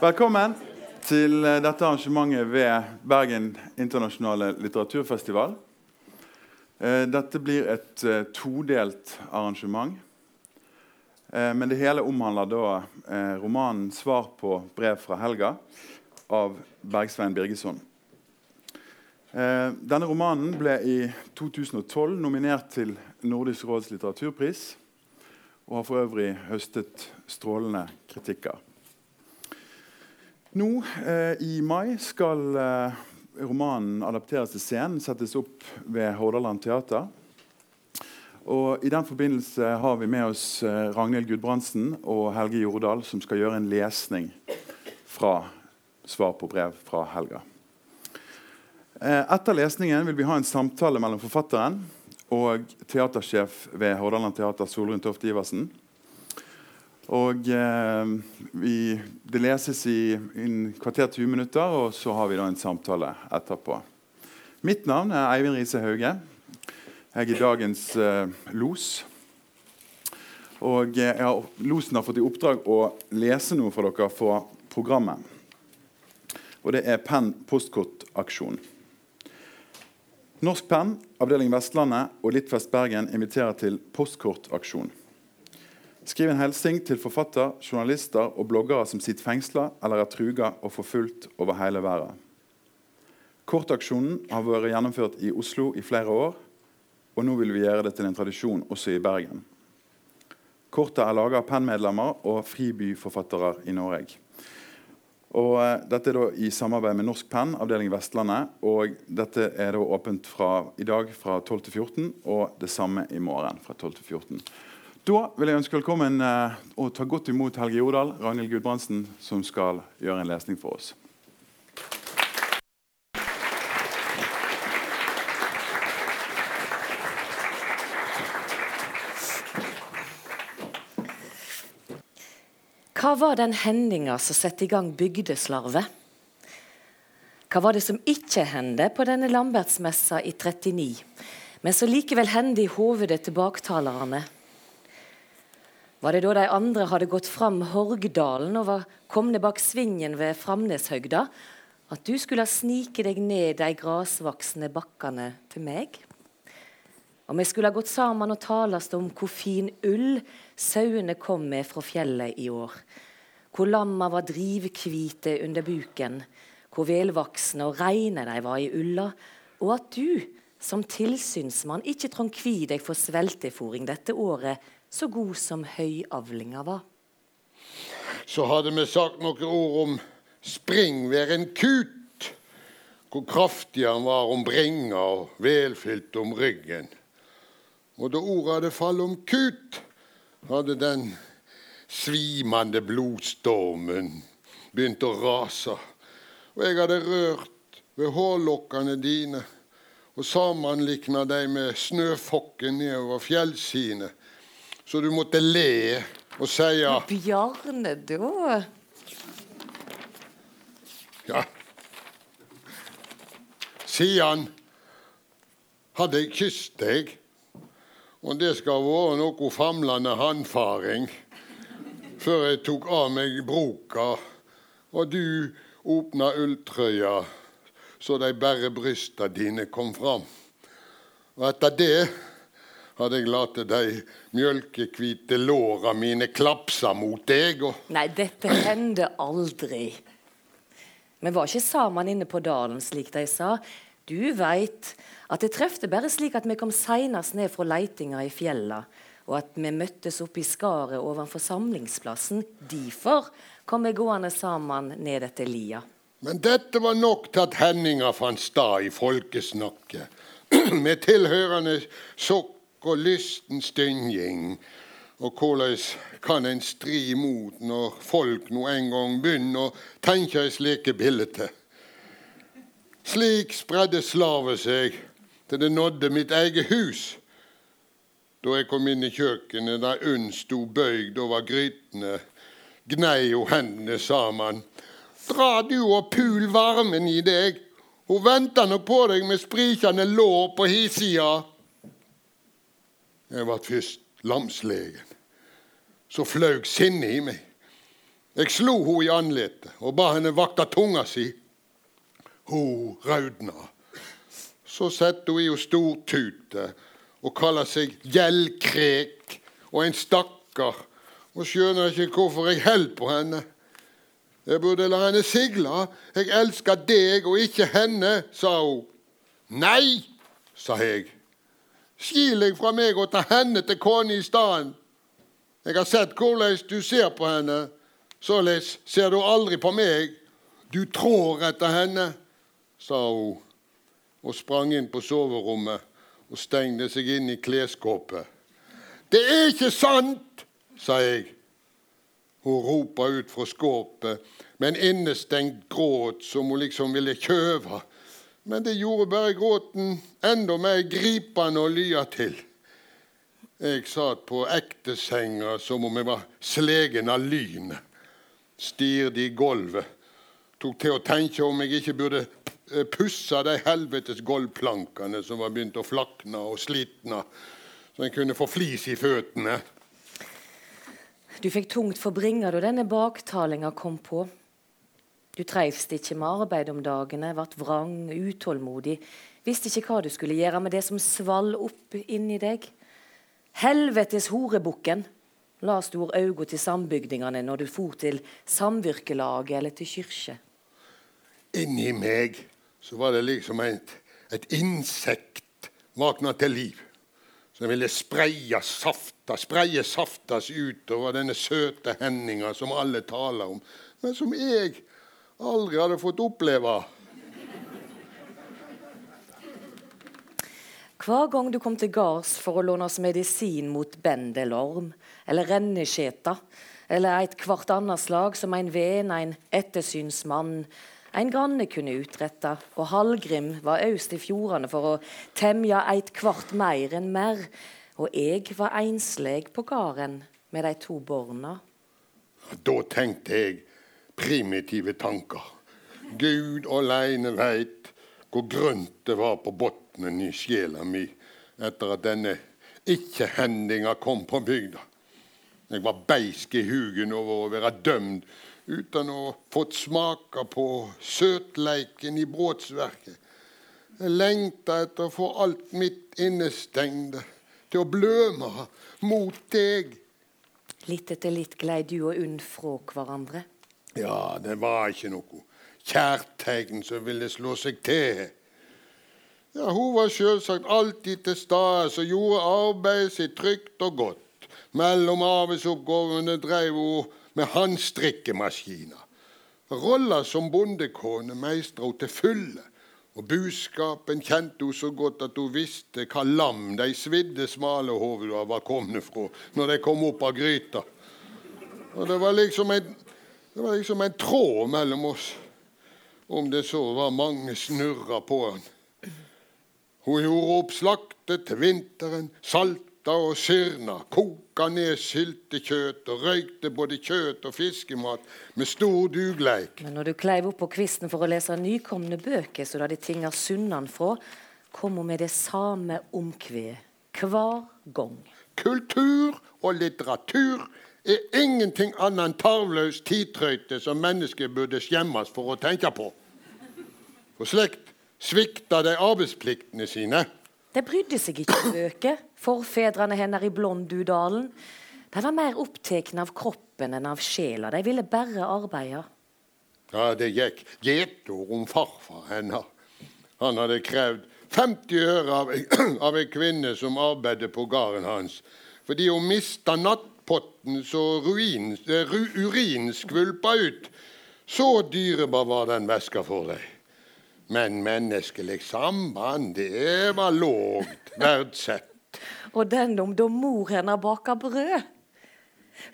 Velkommen til eh, dette arrangementet ved Bergen internasjonale litteraturfestival. Eh, dette blir et eh, todelt arrangement. Men det hele omhandler da romanen 'Svar på brev fra Helga' av Bergsvein Birgesson. Denne romanen ble i 2012 nominert til Nordisk råds litteraturpris og har for øvrig høstet strålende kritikker. Nå eh, i mai skal eh, romanen adapteres til scenen, settes opp ved Hordaland Teater. Og I den forbindelse har vi med oss eh, Ragnhild Gudbrandsen og Helge Jordal, som skal gjøre en lesning fra svar på brev fra Helga. Eh, etter lesningen vil vi ha en samtale mellom forfatteren og teatersjef ved Hordaland Teater, Solrun Toft Iversen. Og eh, vi, Det leses i en kvarter 20 minutter, og så har vi da en samtale etterpå. Mitt navn er Eivind Riise Hauge. Jeg er dagens eh, los. Og eh, Losen har fått i oppdrag å lese noe for dere fra programmet. Og det er Penn postkortaksjon. Norsk Penn, avdeling Vestlandet og Littfest Bergen inviterer til postkortaksjon. Skriv en hilsen til forfatter, journalister og bloggere som sitter fengsla eller er truga og forfulgt over hele verden. Kortaksjonen har vært gjennomført i Oslo i flere år, og nå vil vi gjøre det til en tradisjon også i Bergen. Kortet er laga av PEN-medlemmer og fribyforfattere i Norge. Og uh, dette er da i samarbeid med Norsk Penn, avdeling Vestlandet. og Dette er da åpent fra i dag fra 12 til 14, og det samme i morgen fra 12 til 14. Da vil jeg ønske velkommen eh, og ta godt imot Helge Jordal, Ragnhild Gudbrandsen, som skal gjøre en lesning for oss. Hva var den hendinga som satte i gang bygdeslarvet? Hva var det som ikke hendte på denne Lambertsmessa i 39, men som likevel hendte i hovedet til baktalerne? Var det da de andre hadde gått fram Horgdalen og var komne bak svingen ved Framneshøgda, at du skulle snike deg ned de grasvoksne bakkene til meg? Og vi skulle ha gått sammen og talast om hvor fin ull sauene kom med fra fjellet i år. Hvor lamma var drivkvite under buken, hvor velvoksne og reine de var i ulla, og at du som tilsynsmann ikke trong kvi deg for sveltefòring dette året så god som høyavlinga var. Så hadde vi sagt noen ord om springværen kut, hvor kraftig han var om bringa og velfylt om ryggen. Og da ordet hadde falt om kut, hadde den svimende blodstormen begynt å rase. Og jeg hadde rørt ved hårlokkene dine og sammenlikna dem med snøfokken nedover fjellsidene så du måtte le og si Bjarne, da? Ja. Siden hadde jeg kysset deg, og det skal ha vært noe famlende handfaring før jeg tok av meg broka, og du åpna ulltrøya så de bare brysta dine kom fram. Og etter det hadde jeg latt de mjølkehvite låra mine klapse mot deg. Og... Nei, dette hendte aldri. Vi var ikke sammen inne på dalen, slik de sa. Du veit at det trefte bare slik at vi kom seinest ned fra leitinga i fjella, og at vi møttes oppe i skaret overfor samlingsplassen. Derfor kom vi gående sammen ned etter lia. Men dette var nok til at hendinga fant stad i folkesnakket, med tilhørende sokk og lysten dynging. Og hvordan kan en stri imot når folk nå en gang begynner å tenke i slike bilder? Slik spredde slavet seg til det nådde mitt eget hus. Da jeg kom inn i kjøkkenet der Unn sto bøyd over grytene, gnei hun hendene sammen. Dra du og pul varmen i deg. Hun venter nok på deg med sprikende lår på hisida. Jeg ble først lamslegen. Så fløy sinnet i meg. Jeg slo henne i ansiktet og ba henne vakte tunga si. Hun raudna. Så satte hun i henne stor tute og kaller seg gjeldkrek og en stakkar, og skjønner ikke hvorfor jeg holder på henne. Jeg burde la henne sigle. Jeg elsker deg og ikke henne, sa hun. Nei, sa jeg. Skil deg fra meg og ta henne til kone i stedet. Jeg har sett hvordan du ser på henne. Således ser du aldri på meg. Du trår etter henne, sa hun og sprang inn på soverommet og stengte seg inn i kleskåpet. Det er ikke sant, sa jeg. Hun ropa ut fra skåpet med en innestengt gråt som hun liksom ville kjøve. Men det gjorde bare gråten enda mer gripende å lye til. Jeg satt på ektesenga som om jeg var slegen av lynet. Stirret i gulvet. Tok til å tenke om jeg ikke burde eh, pusse de helvetes gulvplankene som var begynt å flakne og slitne, så en kunne få flis i føttene. Du fikk tungt for bringa da denne baktalinga kom på. Du treivst ikke med arbeid om dagene, ble vrang, utålmodig, visste ikke hva du skulle gjøre med det som svall opp inni deg. Helvetes horebukken, la stor auga til sambygdingene når du for til samvirkelaget eller til kyrkje. Inni meg så var det liksom et, et insekt våkna til liv. Som ville spreie safta, spreie saftas utover denne søte hendinga som alle taler om, men som jeg aldri hadde fått oppleve. Hver gang du kom til gards for å låne oss medisin mot bendelorm eller renneskjeta, eller et hvert annet slag som en ven, en ettersynsmann, en granne kunne utrette, og Hallgrim var øst i fjordene for å temje et kvart mer enn mer, og jeg var ensleg på gården med de to barna. Da tenkte jeg primitive tanker. Gud aleine veit hvor grønt det var på bunnen i sjela mi etter at denne ikke-hendinga kom på bygda. Jeg var beisk i hugen over å være dømt uten å fått smake på søtleiken i brotsverket. Jeg lengta etter å få alt mitt innestengde til å bløme mot deg. Litt etter litt glei du og Unn fra hverandre. Ja, det var ikke noe kjærtegn som ville slå seg til. Ja, Hun var selvsagt alltid til stede og gjorde arbeidet sitt trygt og godt. Mellom arbeidsoppgavene drev hun med håndstrikkemaskiner. Rolla som bondekone meistra hun til fulle. Og buskapen kjente hun så godt at hun visste hva lam de svidde smale hovedene var kommet fra når de kom opp av gryta. Og det var liksom en det var liksom en tråd mellom oss, om det så var mange snurra på han. Hun gjorde opp slaktet til vinteren, salta og syrna, koka ned syltekjøtt og røykte både kjøtt og fiskemat med stor dugleik. Men når du kleiv opp på kvisten for å lese nykomne bøker så du hadde tinga sunnan fra, kom hun med det samme omkvedet hver gang. Kultur og litteratur er ingenting annet enn tarvløs tidtrøyte som mennesker burde skjemmes for å tenke på. For slikt svikta de arbeidspliktene sine. De brydde seg ikke om bøker, forfedrene hennes i Blondudalen. De var mer opptatt av kroppen enn av sjela. De ville bare arbeide. Ja, det gikk gjetord om farfar hennes. Han hadde krevd 50 øre av, av ei kvinne som arbeidet på gården hans, fordi hun mista natt potten så ruin, ru, urin skvulpa ut. Så dyrebar var den væska for deg. Men menneskelig samband, det var lågt verdsett. Og den om da mor hennes baka brød.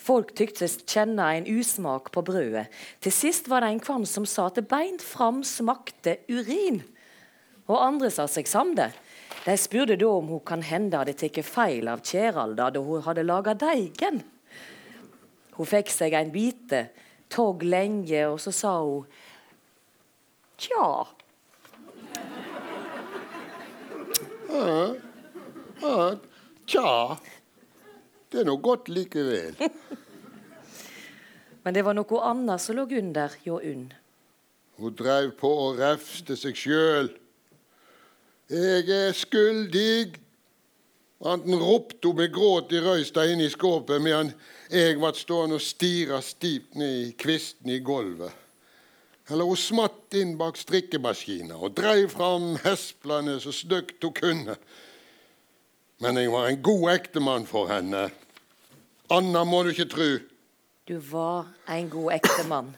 Folk tyktes kjenne en usmak på brødet. Til sist var det en kvann som sa at det beint fram smakte urin. Og andre sa seg samde. De spurte da om hun kan hende hadde tatt feil av Kjeralda da hun hadde laga deigen. Hun fikk seg en bite, tog lenge, og så sa hun Tja. Ja, ja, tja. Det er nå godt likevel. Men det var noe annet som lå under hjå Unn. Hun dreiv på og refste seg sjøl. Jeg er skyldig. Anten ropte med gråt i røysta inne i skåpet medan jeg ble stående og stirre stivt ned i kvisten i gulvet. Eller hun smatt inn bak strikkemaskina og dreiv fram hesplene så stygt hun kunne. Men jeg var en god ektemann for henne. Anna må du ikke tru. Du var en god ektemann.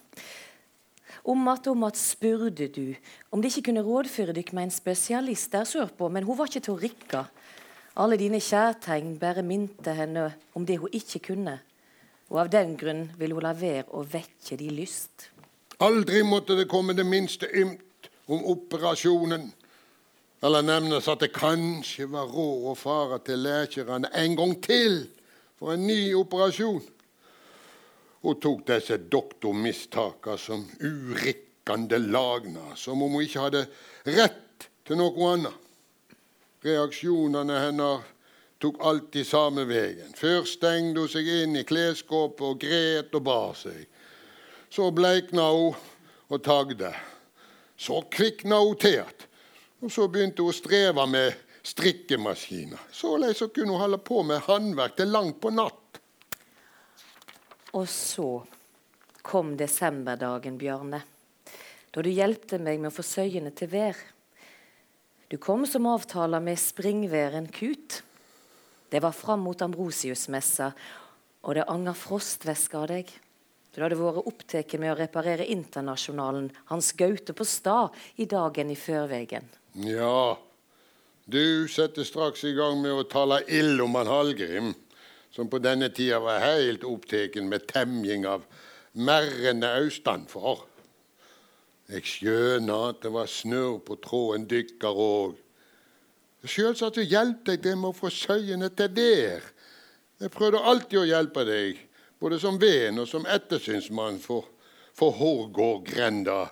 Om att om att spurte du om de ikke kunne rådføre dykk med en spesialist der sørpå, men hun var ikke til å rikke. Alle dine kjærtegn bare minte henne om det hun ikke kunne. Og av den grunn ville hun la være å vekke de lyst. Aldri måtte det komme det minste ymt om operasjonen. Eller nevnes at det kanskje var råd å fare til lekerne en gang til for en ny operasjon. Hun tok disse doktormistakene som urikkende lagna, som om hun ikke hadde rett til noe annet. Reaksjonene hennes tok alltid samme veien. Først stengte hun seg inn i klesskapet og gret og bar seg. Så bleikna hun og tagde. Så kvikna hun til igjen. Og så begynte hun å streve med strikkemaskiner. Såleis kunne hun holde på med håndverk til langt på natt. Og så kom desemberdagen, Bjarne, da du hjelpte meg med å få søyene til vær. Du kom som avtala med springværen Kut. Det var fram mot Ambrosiusmessa, og det anger frostvæske av deg. Du hadde vært opptatt med å reparere Internasjonalen, Hans Gaute på stad, i dagen i førvegen. Ja, du setter straks i gang med å tale ild om han Hallgrim som på denne tida var helt opptatt med temjing av merrende austanfor. Jeg skjønner at det var snørr på tråden dykkar òg. Sjølsagt hjalp deg med å få søyene til der. Jeg prøvde alltid å hjelpe deg, både som venn og som ettersynsmann for, for Hårgårdgrenda.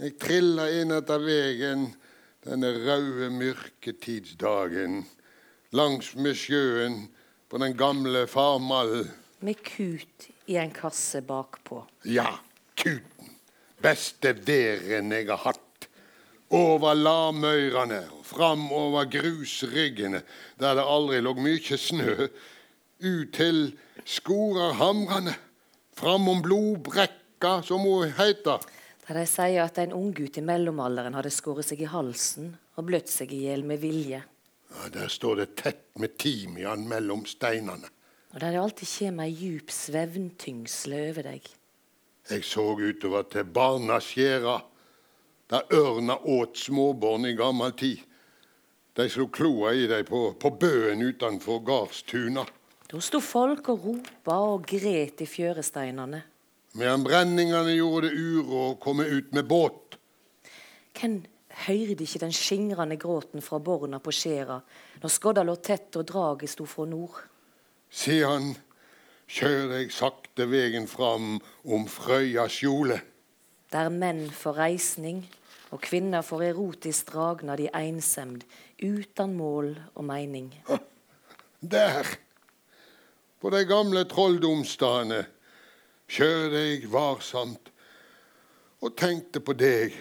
Jeg trilla inn etter vegen denne røde mørketidsdagen langs med sjøen på den gamle farmallen. Med kut i en kasse bakpå. Ja, kuten. Beste væren jeg har hatt. Over lamøyrene og framover grusryggene, der det aldri lå mye snø. Ut til Skorarhamrene. Framom blodbrekka, som hun heter. Der de sier at en unggutt i mellomalderen hadde skåret seg i halsen og bløtt seg i hjel med vilje. Ja, Der står det tett med timian mellom steinene. Og der det alltid kjem ei djup svevntyngsle over deg. Jeg så utover til Barnaskjæra, der ørna åt småbarn i gammel tid. De slo kloa i dem på, på bøen utenfor gardstuna. Da sto folk og ropa og gret i fjøresteinene. Medan brenningene gjorde det uro å komme ut med båt. Hvem høyrde ikke den skingrende gråten fra borna på skjæra når skodda lå tett og draget sto fra nord. Siden kjører jeg sakte vegen fram om Frøya skjole. Der menn får reisning og kvinner får erotisk dragnad i einsemd, uten mål og mening. Der, på de gamle trolldomsdagene, kjører jeg varsomt og tenkte på deg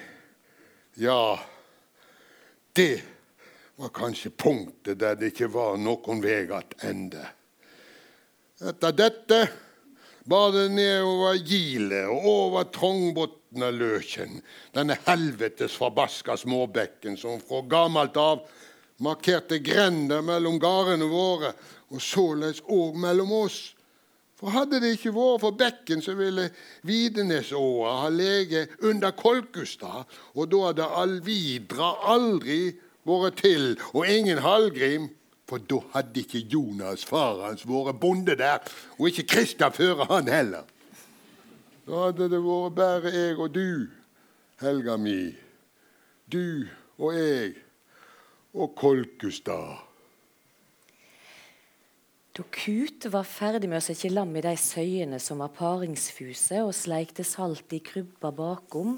ja, det var kanskje punktet der det ikke var noen vei ende. Etter dette bar det nedover Gilet og over Trongbotna Løkjen, denne helvetes forbaska småbekken som fra gammelt av markerte grender mellom gardene våre, og således òg mellom oss. For Hadde det ikke vært for bekken, så ville Videnesåa ha ligget under Kolkustad, og da hadde Alvidra aldri vært til, og ingen Hallgrim. For da hadde ikke Jonas, far hans, vært bonde der, og ikke Kristian før han heller. Da hadde det vært bare jeg og du, Helga mi. Du og jeg og Kolkustad. Da Kut var ferdig med å sette lam i de søyene som var paringsfuse, og sleikte salt i krybba bakom,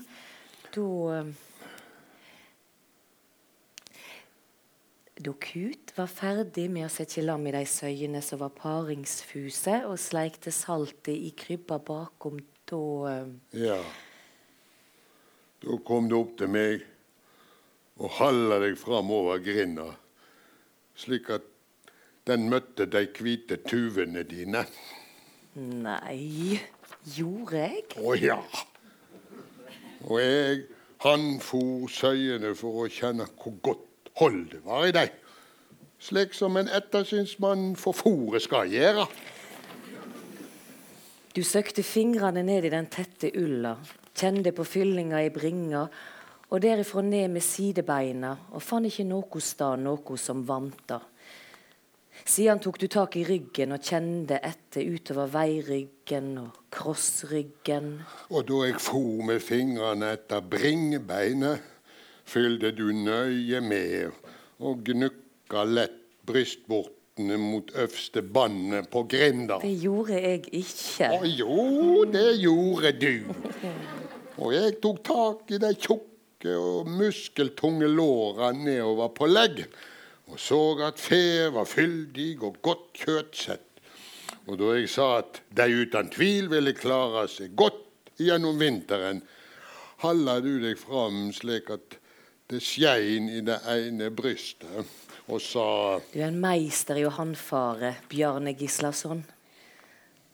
da Da Kut var ferdig med å sette lam i de søyene som var paringsfuse, og sleikte saltet i krybba bakom, da Ja. Da kom du opp til meg og halla deg fram over grinda, slik at den møtte de hvite tuvene dine. Nei, gjorde jeg? Å ja. Og jeg, han for søyene for å kjenne hvor godt hold det var i dem. Slik som en ettersynsmann for fòret skal gjøre. Du søkte fingrene ned i den tette ulla, kjente på fyllinga i bringa, og derifra ned med sidebeina, og fant ikke noe sted noe som vanta. Siden tok du tak i ryggen og kjente etter utover veiryggen og krossryggen. Og da jeg for med fingrene etter bringebeinet, fylte du nøye med og gnukka lett brystvortene mot øverste bandet på grinda. Det gjorde jeg ikke. Å jo, det gjorde du. Og jeg tok tak i de tjukke og muskeltunge låra nedover på leggen, og så at fe var fyldig og godt kjøtsett. Og da jeg sa at de uten tvil ville klare seg godt gjennom vinteren, halla du deg fram slik at det skein i det ene brystet, og sa Du er en meister i å håndfare, Bjarne Gislason.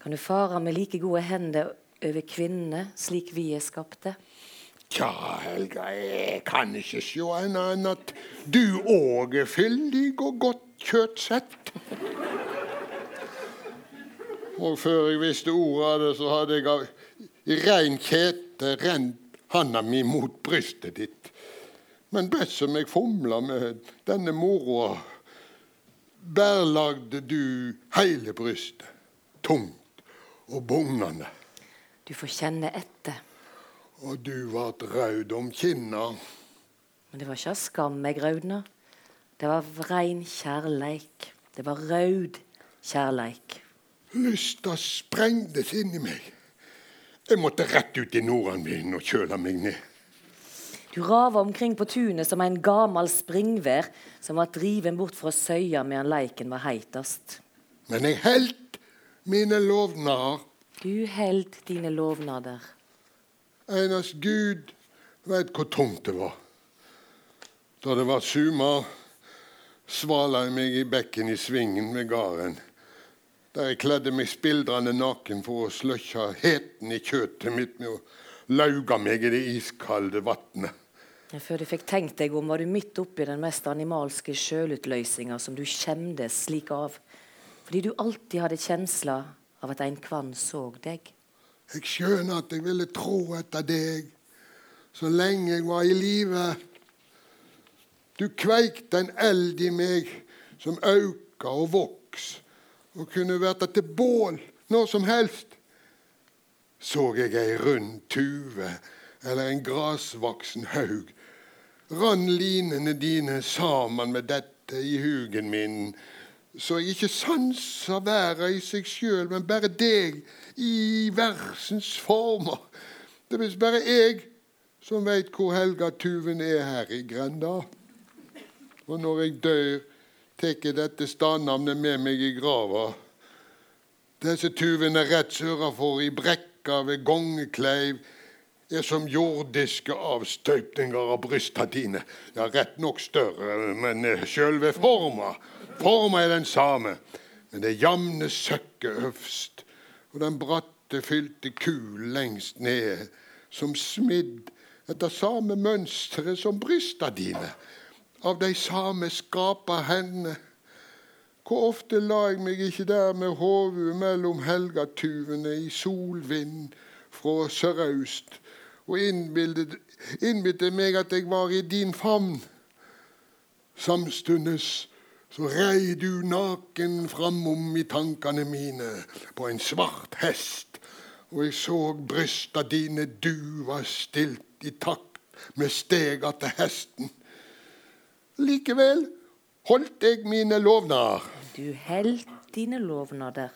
Kan du fare med like gode hender over kvinnene, slik vi er skapte? Tja, Helga, jeg kan ikke se annet enn at du òg er fyldig og godt kjøttsett. Og før jeg visste ordet av det, så hadde jeg av rein kjete rent handa mi mot brystet ditt. Men best som jeg fomla med denne moroa, bærlagde du hele brystet, tungt og bugnende. Du får kjenne etter. Og du vart rød om kinna. Men det var ikke av skam jeg raudna. Det var rein kjærleik. Det var raud kjærleik. Lysta sprengtes inni meg. Jeg måtte rett ut i nordanvinden og kjøle meg ned. Du rava omkring på tunet som en gamal springvær som var driven bort fra søya medan leiken var heitast. Men jeg heldt mine lovnader. Du heldt dine lovnader. Enest Gud veit hvor tungt det var. Da det var sumar, svala jeg meg i bekken i svingen ved gården, Der jeg kledde meg spildrende naken for å sløkja heten i kjøttet mitt med å lauga meg i det iskalde vatnet. Før du fikk tenkt deg om, var du midt oppi den mest animalske sjølutløysinga som du kjemdes slik av. Fordi du alltid hadde kjensla av at en kvann så deg. Jeg skjønner at jeg ville tro etter deg så lenge jeg var i live. Du kveikte en eld i meg som auka og voks, og kunne verta til bål når som helst. Så jeg ei rund tuve eller en grasvaksen haug, rann linene dine sammen med dette i hugen min, så jeg ikke sanser verda i seg sjøl, men bare deg i versens former. Det er bare jeg som veit hvor Helga Tuven er her i grenda. Og når jeg dør, tar jeg dette stadnavnet med meg i grava. Disse tuvene rett sørafor i brekka ved Gongekleiv er som jordiske avstøpninger av brysta dine. Ja, rett nok større, men sjølve forma Forma er den samme, men det jamne søkket øvst og den bratte, fylte kul lengst ned, som smidd etter samme mønstre som brysta dine, av de samme skapa hendene. Hvor ofte la jeg meg ikke der med hodet mellom helgatuvene i solvind fra søraust, og innbilte meg at jeg var i din favn. Samstundes så rei du naken framom i tankene mine på en svart hest, og jeg så brysta dine duva stilt i takt med stega til hesten. Likevel holdt jeg mine lovnader. Du holdt dine lovnader.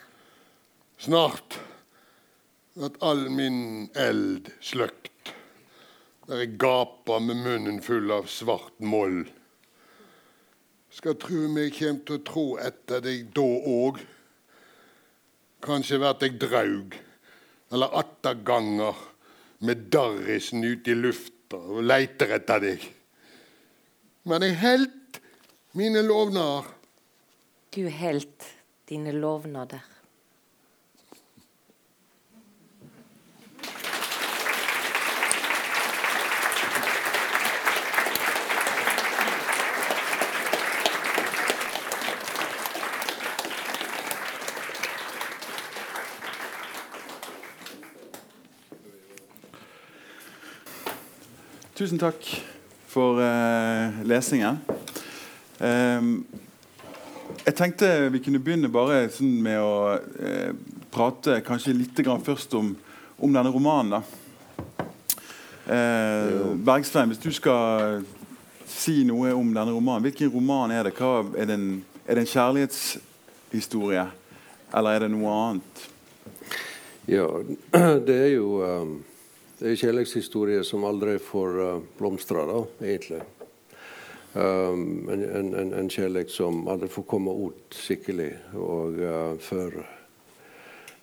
Snart at all min eld sløkt, der jeg gapa med munnen full av svart moll. Skal tro vi kjem til å tro etter deg da òg. Kanskje vert jeg draug, eller atter ganger med darrisen ute i lufta og leiter etter deg. Men jeg helt mine lovnader. Du helt dine lovnader. Tusen takk for uh, lesingen. Um, jeg tenkte vi kunne begynne bare sånn med å uh, prate kanskje litt først om, om, denne romanen. da. Uh, Bergstein, hvis du skal si noe om denne romanen, hvilken roman er det? Hva, er, det en, er det en kjærlighetshistorie, eller er det noe annet? Ja, det er jo um det er kjærlighetshistorie som aldri får uh, blomstre, da, egentlig. Um, en, en, en, kjærlighet som aldri får komme ut skikkelig. Og uh, for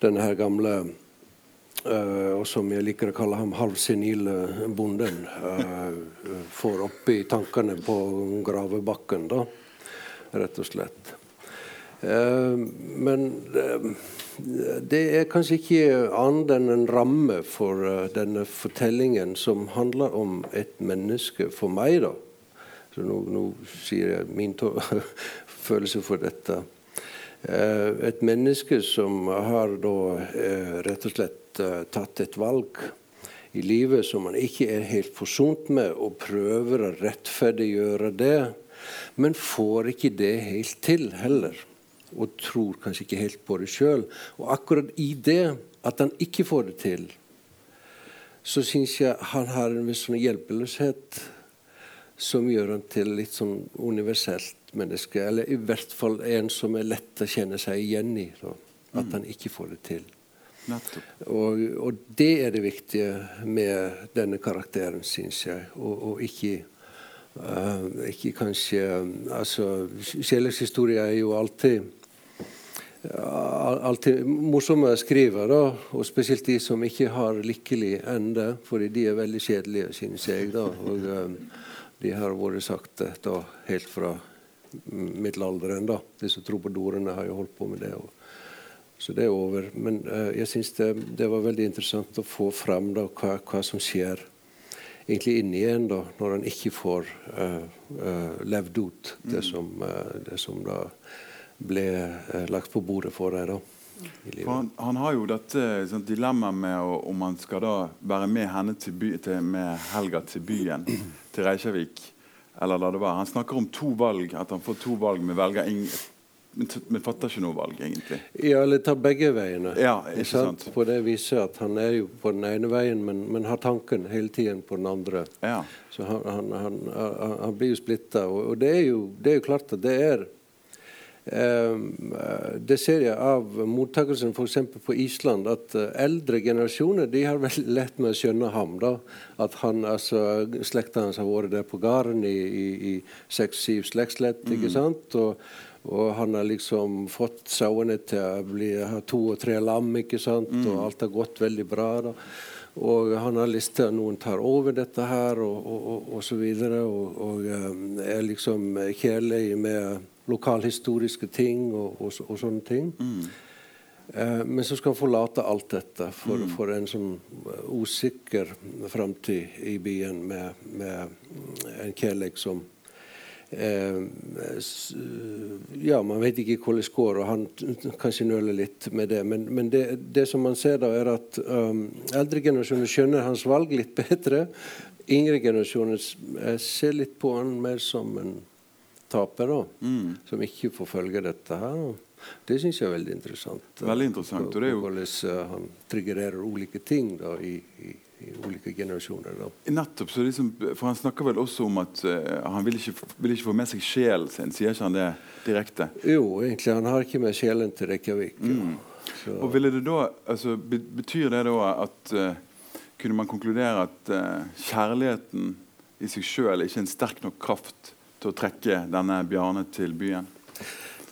denne her gamle uh, og som jeg liker å kalle ham halvsenile bonden, uh, får i tankene på gravebakken, da, rett og slett. Uh, men uh, det er kanskje ikke annet enn en ramme for uh, denne fortellingen som handler om et menneske for meg, da. Så nå, nå sier jeg min følelse for dette. Et menneske som har da rett og slett tatt et valg i livet som man ikke er helt forsont med, og prøver å rettferdiggjøre det, men får ikke det helt til heller og tror kanskje ikke helt på det sjøl. Og akkurat i det at han ikke får det til, så syns jeg han har en viss sånn hjelpeløshet som gjør han til litt sånn universelt menneske. Eller i hvert fall en som er lett å kjenne seg igjen i. Da, at mm. han ikke får det til. Og, og, det er det viktige med denne karakteren, syns jeg. Og, og ikke uh, ikke kanskje altså Kjærlighetshistorie er jo alltid alltid morsomme skriver, da, og spesielt de som ikke har lykkelig ende, fordi de er veldig kjedelige, synes jeg. da, og um, De har vært sagt da, helt fra middelalderen. da, De som tror på dorene, har jo holdt på med det. Og, så det er over. Men uh, jeg syns det, det, var veldig interessant å få fram da, hva, hva som skjer egentlig inni en da, når en ikke får uh, uh, levd ut det som, det som da ble eh, lagt på bordet for deg. Han, han, har jo dette sånn, dilemmaet med å, om han skal da være med henne til by, til, med Helga til byen, til Reykjavik. Eller la det være. Han snakker om to valg, at han får to valg, men velger ingen vi fatter ikke noe valg, egentlig. Ja, eller tar begge veiene. Ja, ikke sant? På det viset at han er jo på den ene veien, men, men har tanken hele tiden på den andre. Ja. Så han, han, han, han blir jo splitta. Og, og det, er jo, det, er jo, klart at det er eh, det ser jeg av mottakelsen f.eks. på Island, at eh, eldre generasjoner de har veldig lett med å skjønne ham. da, At han, altså, slekta hans har vært der på gården i, i, i seks-syv slektsledd. ikke mm. sant, og, og han har liksom fått sauene til å bli, ha to og tre lam, ikke sant, mm. og alt har gått veldig bra. da. Og han har lyst til at noen tar over dette her, og, og, og, og så videre. Og, um, er liksom kjærlig med lokalhistoriske ting og, og, og sånne ting. Mm. Eh, men så skal han forlate alt dette for, mm. for en sånn usikker framtid i byen med, med en kjærlighet som eh, Ja, man vet ikke hvordan det går, og han kanskje nøler litt med det. Men, men det, det, som man ser da, er at um, eldre generasjoner skjønner hans valg litt bedre. Yngre generasjoner eh, ser litt på han mer som en taper, da, mm. som ikke får følge dette her. Det syns jeg er veldig interessant. Veldig interessant. Og det er jo... Hvordan uh, han triggererer ulike ting da, i, i, i, ulike generasjoner. Da. Nettopp. Liksom, for Han snakker vel også om at uh, han vil ikke, vil ikke, få med seg sjelen sin. Sier ikke han det direkte? Jo, egentlig. Han har ikke med sjelen til Reykjavik. Mm. Og ville det da, altså, Betyr det da at uh, Kunne man konkludere at kjærligheten i seg sjøl ikke er en sterk nok kraft til å trekke denne Bjarne til byen?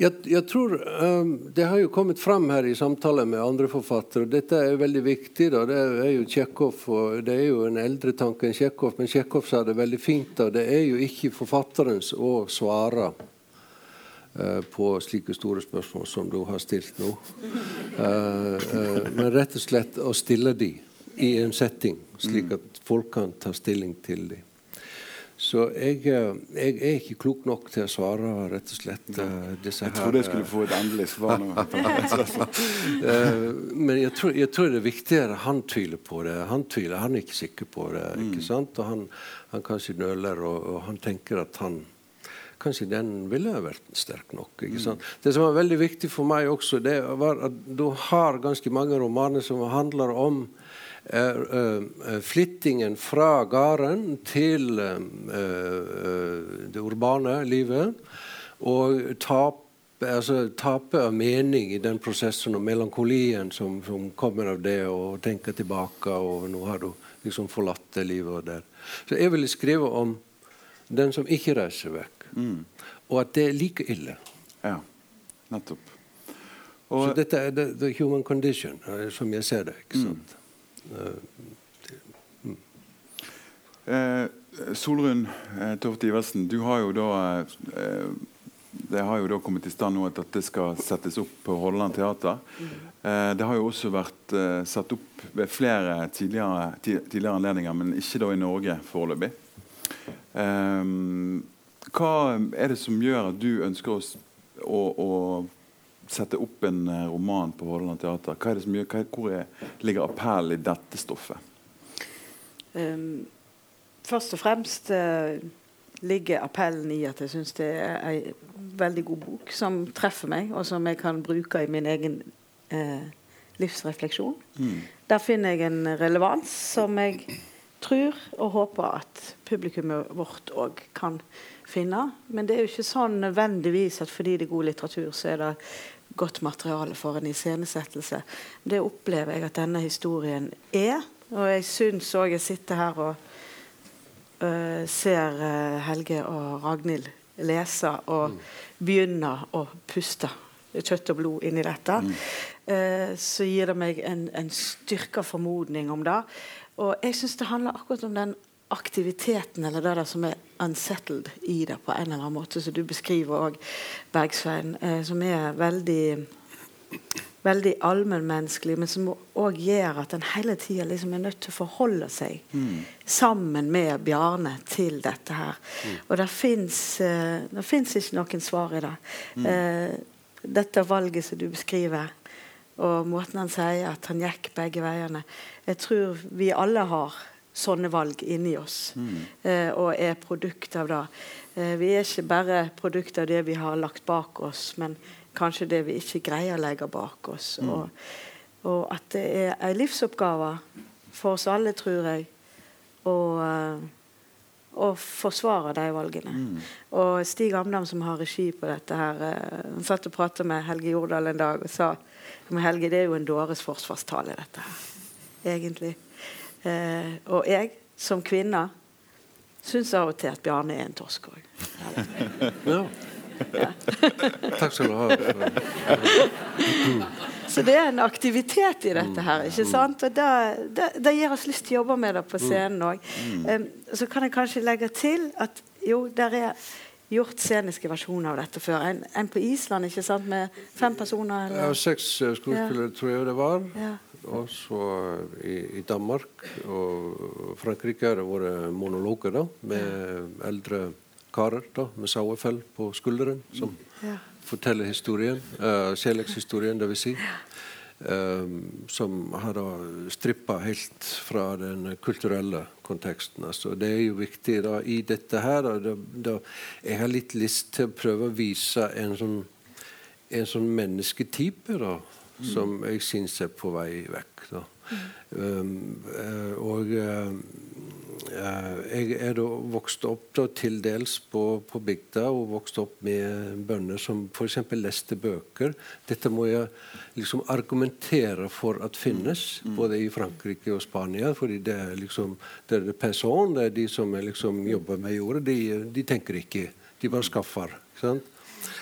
Jeg, jeg tror um, Det har jo kommet fram her i samtaler med andre forfattere. Dette er veldig viktig. Da. Det er jo Tsjekhov, og det er jo en eldre tanke enn Tsjekhov, men Tsjekhov sa det veldig fint. Da. Det er jo ikke forfatterens å svare uh, på slike store spørsmål som du har stilt nå. Uh, uh, men rett og slett å stille de i en setting, slik at folk kan ta stilling til dem. Så jeg, eh, jeg, er ikke klok nok til å svare, rett og slett. Uh, disse jeg trodde jeg skulle få et endelig svar nå. uh, men jeg tror, jeg tror, det er viktigere han tviler på det. Han tviler, han er ikke sikker på det. ikke mm. sant? Og han, han kanskje nøler, og, og, han tenker at han Kanskje den ville vært sterk nok. ikke mm. Det som var veldig viktig for meg også, det var at du har ganske mange romaner som handler om flyttingen fra gården til det urbane livet. Og tape, altså, tape av mening i den prosessen og melankolien som, som kommer av det, og tenke tilbake, og nå har du liksom forlatt det livet der. Så jeg ville skrive om den som ikke reiser vekk. Mm. Og at det er like ille. Ja, nettopp. Og, så dette er the, the, human condition, som jeg ser det. ikke sant? Mm. Eh, Solrun eh, Toft Iversen, du har jo da eh, det har jo da kommet i stand nå at dette skal settes opp på Hordaland teater. Eh, det har jo også vært eh, satt opp ved flere tidligere, tidligere, anledninger, men ikke da i Norge foreløpig. Eh, hva er det som gjør at du ønsker oss å, å sette opp en eh, roman på Hordaland Teater? Hva er det som gjør, hva, hvor er, ligger appellen i dette stoffet? Um, først og fremst uh, ligger appellen i at jeg syns det er en veldig god bok som treffer meg, og som jeg kan bruke i min egen uh, livsrefleksjon. Mm. Der finner jeg en relevans som jeg tror og håper at publikummet vårt òg kan finne. Men det er jo ikke sånn nødvendigvis at fordi det er god litteratur, så er det godt materiale for en iscenesettelse. Det opplever jeg at denne historien er. Og jeg syns òg jeg sitter her og uh, ser uh, Helge og Ragnhild lese og mm. begynne å puste kjøtt og blod inn i dette. Mm. Uh, så gir det meg en, en styrka formodning om det. Og jeg syns det handler akkurat om den aktiviteten eller det der som er unsettled i det på en eller annen måte, som du beskriver òg, Bergsvein, eh, som er veldig veldig allmennmenneskelig, men som òg gjør at en hele tida liksom er nødt til å forholde seg mm. sammen med Bjarne til dette her. Mm. Og det fins eh, ikke noen svar i det. Mm. Eh, dette valget som du beskriver, og måten han sier at han gikk begge veiene Jeg tror vi alle har sånne valg inni oss, mm. eh, og er produkt av det. Eh, vi er ikke bare produkt av det vi har lagt bak oss, men kanskje det vi ikke greier å legge bak oss. Mm. Og, og, at det er en livsoppgave for oss alle, tror jeg, å, å forsvare de valgene. Mm. Og Stig Amdam, som har regi på dette her, han satt og pratet med Helge Jordal en dag og sa men Helge, det er jo en dåres forsvarstale, dette her. Egentlig. Eh, og jeg, som kvinne, syns av og til at Bjarne er en torsk òg. Ja. ja. Takk skal du ha. Så det er en aktivitet i dette her. ikke sant? Og det, gir oss lyst til å jobbe med det på scenen òg. Um, så kan jeg kanskje legge til at jo, der er gjort sceniske versjoner av dette før. En, en på Island ikke sant, med fem personer? Eller? Ja, seks skuespillere, ja. tror jeg det var. Ja. Også i, i, Danmark og Frankrike har det vært monologer da, med eldre karer da, med sauefell på skulderen, som ja. forteller historien. Uh, kjærlighetshistorien, vil si. Um, som har da strippa helt fra den kulturelle konteksten. Altså, det er jo viktig da, i dette her da, da, Jeg har litt lyst til å prøve å vise en sånn, en sånn mennesketype. da, som jeg syns er på vei vekk. Um, uh, og uh, jeg er da vokst opp da, til dels på, på bygda og vokst opp med bønder som f.eks. leste bøker. Dette må jeg liksom argumentere for at finnes, mm. både i Frankrike og Spania. fordi det er liksom det er person, det er de som liksom jobber med jorda. De, de tenker ikke de bare skaffer.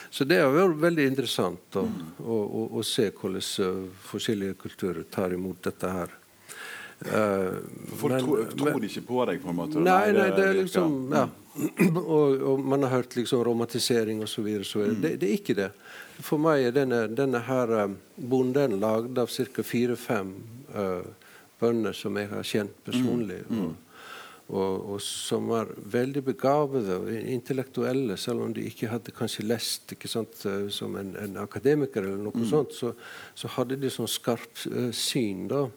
Så det har vært veldig interessant å, å, å, å se hvordan uh, forskjellige kulturer tar imot dette her. Uh, Folk men, tror, tror de ikke på deg, på en måte? Nei, nei, det er liksom ja. og, og, man har hørt liksom romantisering osv. Mm. Det, det er ikke det. For meg er denne, denne her uh, bonden lagd av ca. fire-fem uh, bønder som jeg har kjent personlig. Mm. Mm. Og, og, som var veldig begavede og intellektuelle, selv om de ikke hadde kanskje lest ikke sant, eh, som en, en akademiker, eller noe mm. sånt, så, så, hadde de sånn skarpt uh, syn da,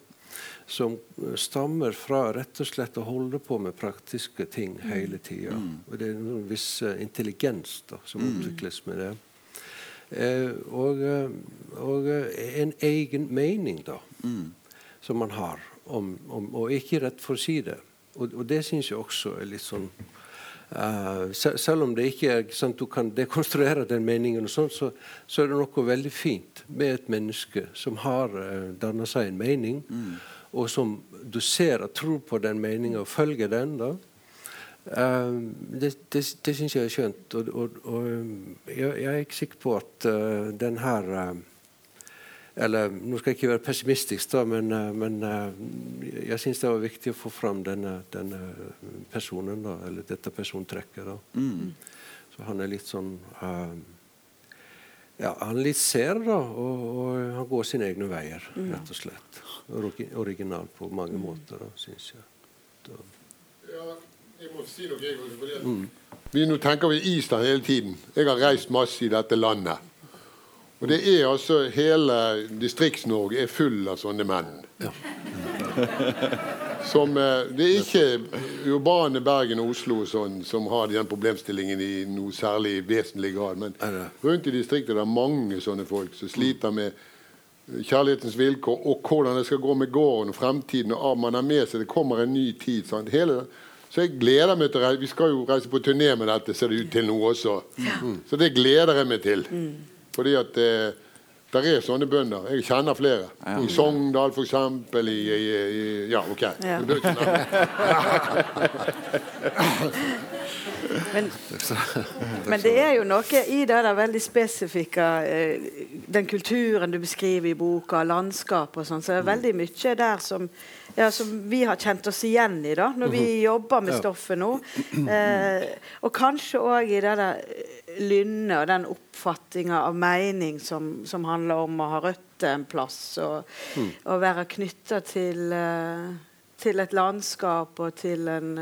som stammer fra rett og slett å holde på med praktiske ting mm. hele tida. Mm. Og det er en viss uh, intelligens da, som utvikles med det. Uh, og, og en egen mening, da, mm. som man har, om, om, og ikke rett for å si det. Og, og det syns jeg også er litt sånn uh, Selv om det ikke er sant, du kan dekonstruere den meningen, og sånt, så, så, er det noe veldig fint med et menneske som har uh, eh, danna seg en mening, mm. og som du ser og tror på den meninga og følger den. da, Uh, det det, det syns jeg er skjønt. Og, og, og jeg, jeg, er ikke sikker på at uh, den her uh, eller, Nå skal jeg ikke være pessimistisk, da, men, eh, men eh, jeg syns det var viktig å få fram denne, denne personen, da, eller dette persontrekket. Da. Mm. Så han er litt sånn uh, ja, Han litt ser, da, og, og, han går sine egne veier, mm. rett og slett. Original på mange mm. måter, da, syns jeg. Da. Ja, jeg må si noe, jeg også. Mm. Vi nå tenker vi Island hele tiden. Jeg har reist masse i dette landet. Og det er altså Hele Distrikts-Norge er full av sånne menn. Ja. Som, eh, det er ikke urbane Bergen og Oslo sånn, som har den problemstillingen i noe særlig vesentlig grad. Men rundt i distriktet er det mange sånne folk som sliter med kjærlighetens vilkår og hvordan det skal gå med gården og fremtiden. og Man er med seg, Det kommer en ny tid. Hele, så jeg gleder meg til å reise. Vi skal jo reise på turné med dette, ser det ut til nå også. Mm. Så det gleder jeg meg til. Mm. Fordi at eh, der er sånne bønder. Jeg kjenner flere. Ja. I Sogndal, f.eks. I, i, i Ja, OK. Ja. men, men, det er jo noe i det der veldig spesifikke eh, Den kulturen du beskriver i boka, landskap og sånn, så er det veldig mye der som, ja, som vi har kjent oss igjen i da, når vi mhm. jobber med stoffet nå. Eh, og kanskje òg i det der lynnet og den oppfatninga av mening som, som, handler om å ha røtter en plass, og, mm. og være knytta til, uh, til, et landskap og til en,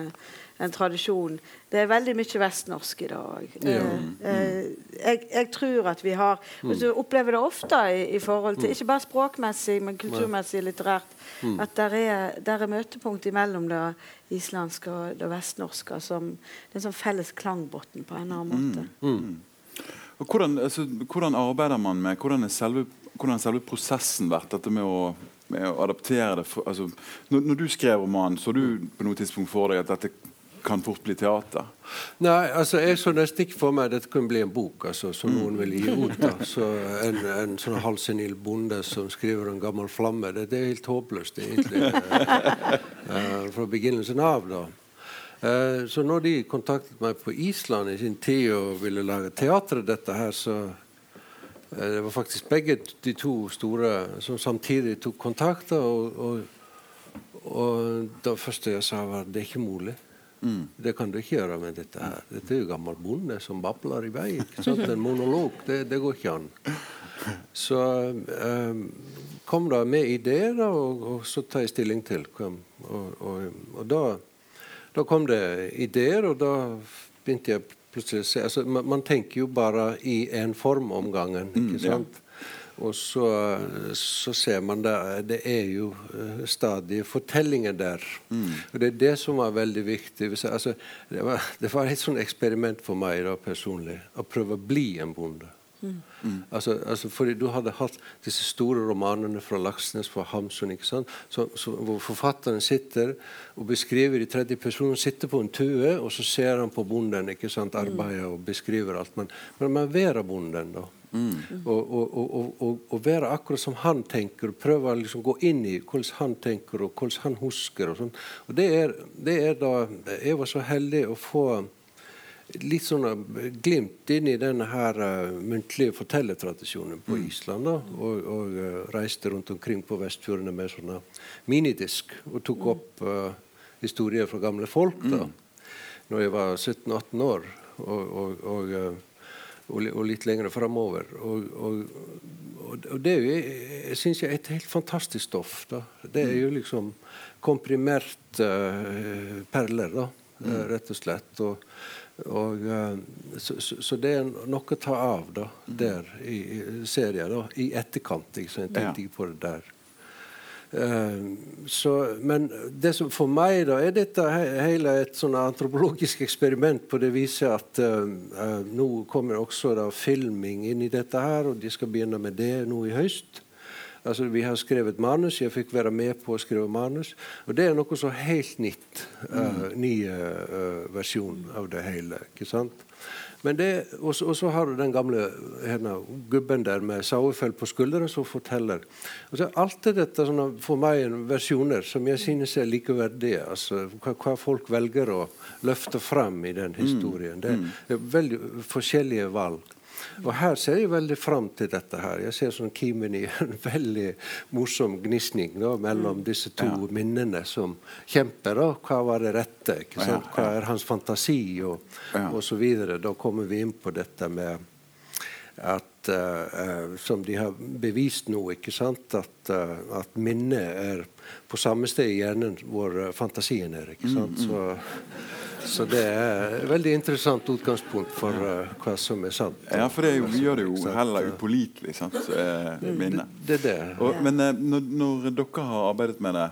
en, tradisjon. Det er veldig mye vestnorsk i dag. Ja. Uh, uh, jeg, jeg, tror at vi har mm. Du opplever det ofte i, i forhold til, mm. ikke bare språkmessig, men kulturmessig, litterært, mm. at der er, der er møtepunkt imellom det islandske og det vestnorske som det er en sånn felles klangbunn på en eller annen måte. Mm. Mm. Hvordan, altså, hvordan, arbeider man med hvordan er selve, selve prosessen vært? dette med å, med å adaptere det? For, altså, når, når, du skrev romanen, så du på noe tidspunkt for deg at dette kan fort bli teater? Nei, altså jeg så nesten ikke for meg at dette kunne bli en bok altså, som noen vil gi ut. Altså, en, en sånn halvsenil bonde som skriver en gammel flamme, det, det er helt håpløst egentlig. uh, fra begynnelsen av, da. Uh, så når de kontaktet meg på Island i sin tid og ville lage teater av dette her, så uh, Det var faktisk begge de to store som samtidig tok kontakt. Og, og, og det første jeg sa, var det er ikke mulig. Mm. Det kan du ikke gjøre med dette her. Dette er jo gammel bonde som babler i vei. En monolog, det, det går ikke an. Så um, kom det med ideer, da, og, og, så tar jeg stilling til. Og, og, og da, da, kom det ideer, og da begynte jeg plutselig å se altså, man, man, tenker jo bare i én form om gangen. ikke mm, sant? Ja. Og så, så, ser man det, det er jo uh, stadig fortellinger der. Mm. Og det er det som var veldig viktig. Altså, det, var, det, var, et sånt eksperiment for meg da, personlig å prøve å bli en bonde. Mm. Mm. Altså, altså, fordi du hadde hatt disse store romanene fra Laksnes, fra Hamsun, ikke sant? Så, så, hvor forfatteren sitter og beskriver i tredje person, sitter på en tue, og så ser han på bonden ikke sant, mm. arbeidet og beskriver alt. Men, men man være bonden, da. Mm. Og, være akkurat som han tenker, og prøve å liksom gå inn i hvordan han tenker og hvordan han husker. Og, sånn. og det er, det er, da Jeg var så heldig å få litt sånn glimt inn i denne her uh, muntlige fortellertradisjonen på mm. Island. da, Og, og uh, reiste rundt omkring på Vestfjordene med sånne minidisk og tok mm. opp uh, historier fra gamle folk. da, mm. når jeg var 17-18 år. Og, og, og, og, litt lenger framover. Og, det er jo, jeg synes jeg er et helt fantastisk stoff. da, Det er jo liksom komprimert perler, da, rett og slett. og og, eh, så, så, det er noe å ta av da, der i, serien, da, i etterkant. Jeg tenkte ikke på det der. Uh, så, men det som for meg da, er dette hele et sånn antropologisk eksperiment på det viset at uh, uh, nå kommer også da filming inn i dette her, og de skal begynne med det nå i høst. Altså, vi har skrevet manus. Jeg fikk være med på å skrive manus. Og det er noe så helt nytt. Uh, ny uh, versjon av det hele. ikke sant? Men det, og, så har du den gamle henne, gubben der med sauefell på skuldra som forteller. Altså, alt er dette sånne, for meg versjoner som jeg synes er likeverdige. Altså, hva, hva, folk velger å løfte fram i den historien. Det er veldig forskjellige valg. Og her ser jeg veldig fram til dette. her. Jeg ser sånn kimen i en veldig morsom gnisning da, mellom mm. disse to ja. minnene som kjemper. Da. Hva var det rette? Hva er hans fantasi? Og, ja. og så videre. Da kommer vi inn på dette med at Uh, som de har bevist nå, ikke sant? At, uh, at minnet er på samme sted i hjernen hvor fantasien er. ikke sant? Mm, mm. Så så det er et veldig interessant utgangspunkt for uh, hva som er sant. Ja, for det jo, gjør det jo heller upålitelig, sant, uh, minnet. Det, det, det. Og, men uh, når, når, dere har arbeidet med det,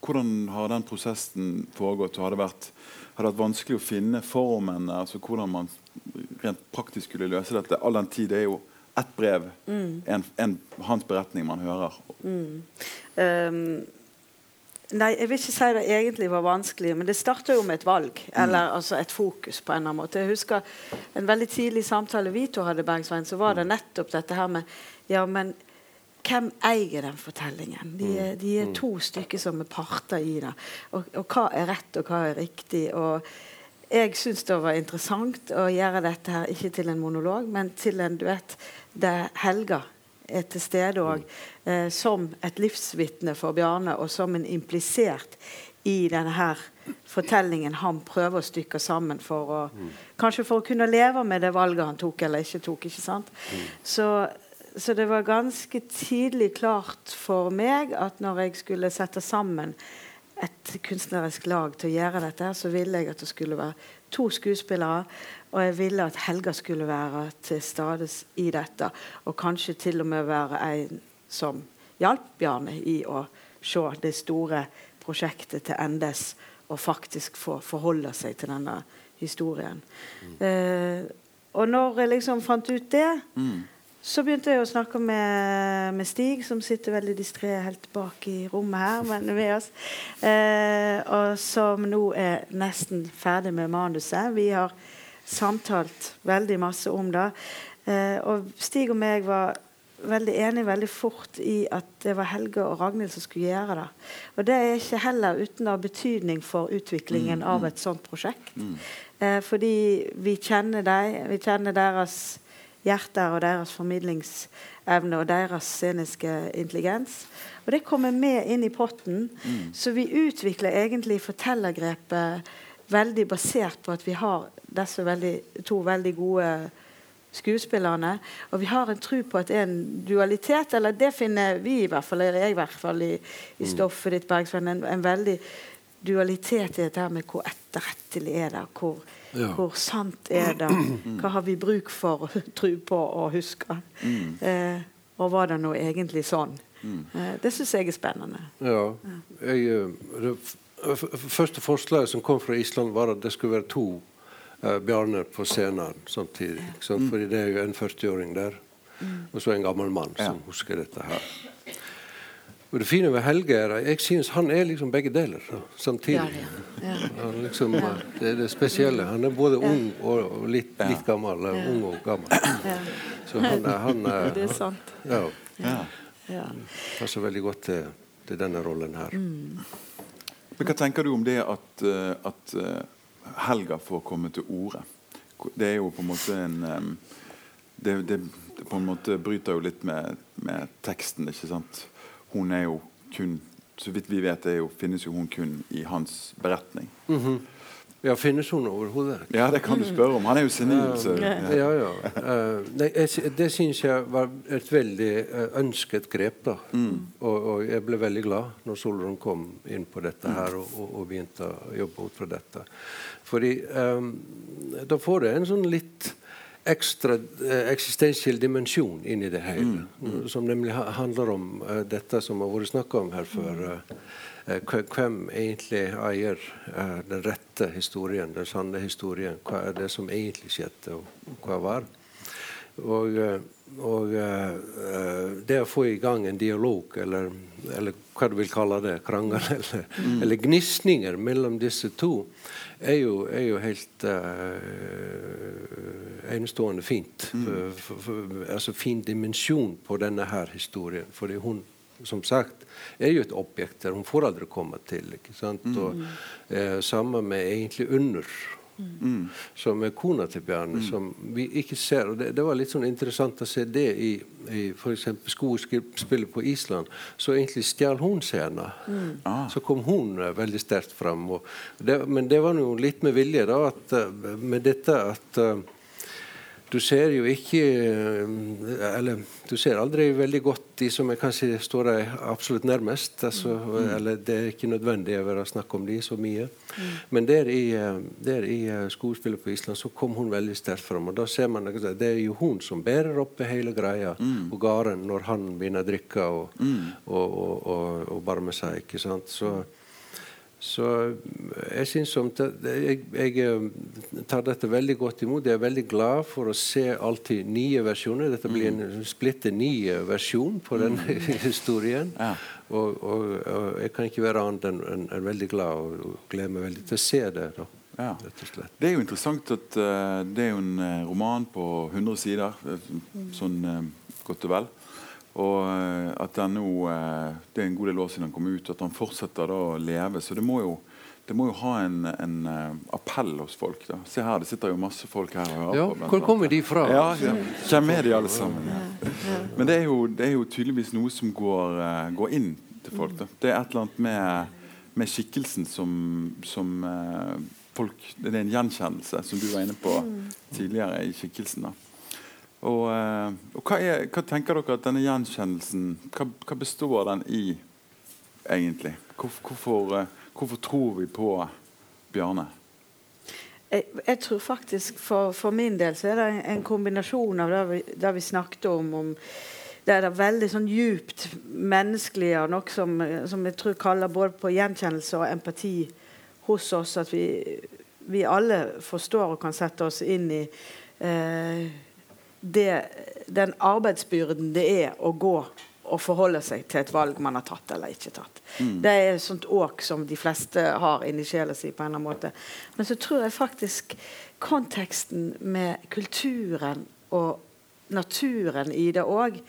hvordan har den prosessen foregått? Har det, vært, har det vært vanskelig å finne formen? altså Hvordan man rent praktisk skulle løse dette? All den tid det er jo ett brev, mm. en, en, hans beretning man hører. Mm. Um, Nei, jeg vil ikke si det egentlig var vanskelig, men det starta jo med et valg. Mm. Eller altså et fokus, på en eller annen måte. Jeg husker en veldig tidlig samtale vi to hadde, Bergsveien, så var det mm. nettopp dette her med Ja, men hvem eier den fortellingen? De er, de er mm. to stykker som er parter i det. Og, og, hva er rett, og hva er riktig? Og jeg syns det var interessant å gjøre dette her ikke til en monolog, men til en duett der Helga er til stede òg, eh, som et livsvitne for Bjarne, og som en implisert i denne fortellingen han prøver å stykke sammen for å mm. Kanskje for å kunne leve med det valget han tok eller ikke tok. ikke sant? Mm. Så, så, det var ganske tidlig klart for meg at når jeg skulle sette sammen et kunstnerisk lag til å gjøre dette, så ville jeg at det skulle være to skuespillere og jeg ville at Helga skulle være til stede i dette. Og kanskje til og med være en som hjalp Bjarne i å se det store prosjektet til endes og faktisk få forholde seg til denne historien. Mm. Eh, og når jeg liksom fant ut det, mm. så begynte jeg å snakke med, med Stig, som sitter veldig distré helt bak i rommet her, men med oss. Eh, og som nå er nesten ferdig med manuset. Vi har samtalt veldig masse om det. Eh, og Stig og meg var veldig enige veldig fort i at det var Helge og Ragnhild som skulle gjøre det. Og det er ikke heller uten ha betydning for utviklingen mm, av mm. et sånt prosjekt. Mm. Eh, fordi vi kjenner dem, vi kjenner deres hjerter og deres formidlingsevne og deres sceniske intelligens. Og det kommer med inn i potten. Mm. Så vi utvikler egentlig fortellergrepet veldig basert på at vi har disse veldig, to veldig gode skuespillerne. Og vi har en tro på at det er en dualitet, eller det finner vi i hvert fall, eller jeg i hvert fall, i, i mm. stoffet ditt, Bergsvenn. En, en, veldig dualitet i dette med hvor etterrettelig er det, hvor, ja. hvor sant er det, hva har vi bruk for å tro på og huske? Mm. Eh, og var det nå egentlig sånn? Mm. Eh, det syns jeg er spennende. Ja, jeg, eh, det første forslaget som kom fra Island, var at det skulle være to uh, bjørner på scenen samtidig. Mm. Fordi det er jo en 40-åring der, mm. og så en gammel mann som ja. husker dette her. Og Det fine ved Helge er at jeg synes han er liksom begge deler da, samtidig. Ja, ja. Liksom, det er det spesielle. Han er både ung og, litt, litt, gammel. Ung og gammel. Så han, han er, Det er sant. Ja. Passer veldig godt til, til denne rollen her. Mm. Men Hva tenker du om det at, eh, at, eh, Helga får komme til orde. Det er jo på en måte en det, det, på en måte bryter jo litt med, med, teksten. ikke sant? Hun er jo kun Så vidt vi vet, jo, finnes jo hun kun i hans beretning. Mm -hmm. Ja, Finnes hun overhodet? Ja, det kan du spørre om. Han er jo senil. Så, ja. ja, ja. Uh, det, det syns jeg var et veldig uh, ønsket grep. da. Mm. Og, og, jeg ble veldig glad når Solrun kom inn på dette her og, og, og begynte å jobbe ut fra dette. Fordi um, da får det en sånn litt ekstra uh, eksistensiell dimensjon inn i det hele. Mm. Mm. Som nemlig handler om dette som har vært snakka om her før. Eh, hvem egentlig eier eh, den rette historien, den sanne historien? Hva er det som egentlig skjedde, og hva var? Og, eh, og det å få i gang en dialog, eller, eller hva du vil kalle det, krangel eller, mm. eller gnisninger mellom disse to, er jo, er jo helt uh, enestående fint. Mm. For, for, for, altså fin dimensjon på denne her historien. Fordi hun som sagt, er jo et objekt der hun får aldri komme til. ikke sant? Mm. Og eh, Samme med egentlig under. Mm. Som er kona til Bjarne, mm. som vi ikke ser. og det, det, var litt sånn interessant å se det i, i f.eks. skuespillet på Island. Så egentlig stjal hun scenen. Mm. Ah. Så kom hun uh, veldig sterkt fram. Det, men det var jo litt med vilje, da, at, uh, med dette at uh, du ser jo ikke eh, Eller du ser aldri veldig godt de som er kanskje står deg absolutt nærmest. Altså, mm. Eller det er ikke nødvendig å være snakk om de så mye. Mm. Men der i, eh, der i eh, skuespillet på Island så kom hun veldig sterkt fram. Og da ser man at det er jo hun som bærer opp hele greia mm. og gården når han begynner å drikke og, mm. og, og, og, og barme seg. ikke sant? Så så jeg syns jeg, jeg, eh, tar dette veldig godt imot. Jeg er veldig glad for å se alltid nye versjoner. Dette blir en mm. splitter ny versjon på denne mm. historien. Ja. Og, og, og, jeg kan ikke være annet enn en, en veldig glad og, og gleder meg veldig til å se det. Da, ja. Det er jo interessant at uh, det er jo en roman på 100 sider, sånn uh, godt og vel. Og eh, at den nå, eh, Det er en god del år siden han kom ut, og at han fortsetter da å leve. Så det må jo, det må jo ha en, en uh, appell hos folk. da. Se her, Det sitter jo masse folk her og hører ja, på. Hvor kommer de fra? Ja, ja. Hvem er de alle sammen? Ja. Men det er, jo, det er, jo, tydeligvis noe som går, går inn til folk. da. Det er et eller annet med, med skikkelsen som, som folk Det er en gjenkjennelse, som du var inne på mm. tidligere i skikkelsen. da. Og, eh, og hva, er, hva, tenker dere at denne gjenkjennelsen Hva, hva består den i, egentlig? Hvorfor, hvorfor, eh, hvorfor tror vi på Bjarne? Jeg, jeg, tror faktisk for, for, min del så er det en kombinasjon av det vi, det vi snakket om, om det er det veldig sånn djupt menneskelige og noe som, som, jeg tror kaller både på gjenkjennelse og empati hos oss. At vi, vi alle forstår og kan sette oss inn i eh, det, den arbeidsbyrden det er å gå og forholde seg til et valg man har tatt eller ikke tatt. Mm. Det er et sånt åk som de fleste har inni sjela si. på en eller annen måte. Men så tror jeg faktisk konteksten med kulturen og naturen i det òg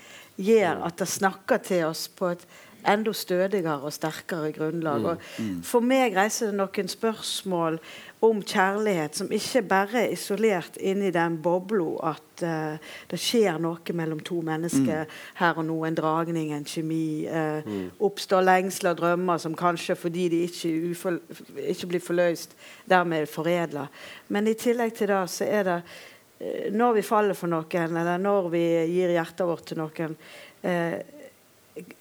gjør at det snakker til oss på et enda stødigere og sterkere grunnlag. Mm. Og mm. for meg reiser det noen spørsmål om kjærlighet som ikke bare er isolert inni den bobla at uh, det skjer noe mellom to mennesker mm. her og nå. En dragning, en kjemi. Uh, mm. Oppstår lengsler drømmer som kanskje fordi de ikke, ikke blir forløst, dermed foredla. Men i tillegg til det så er det uh, når vi faller for noen, eller når vi gir hjertet vårt til noen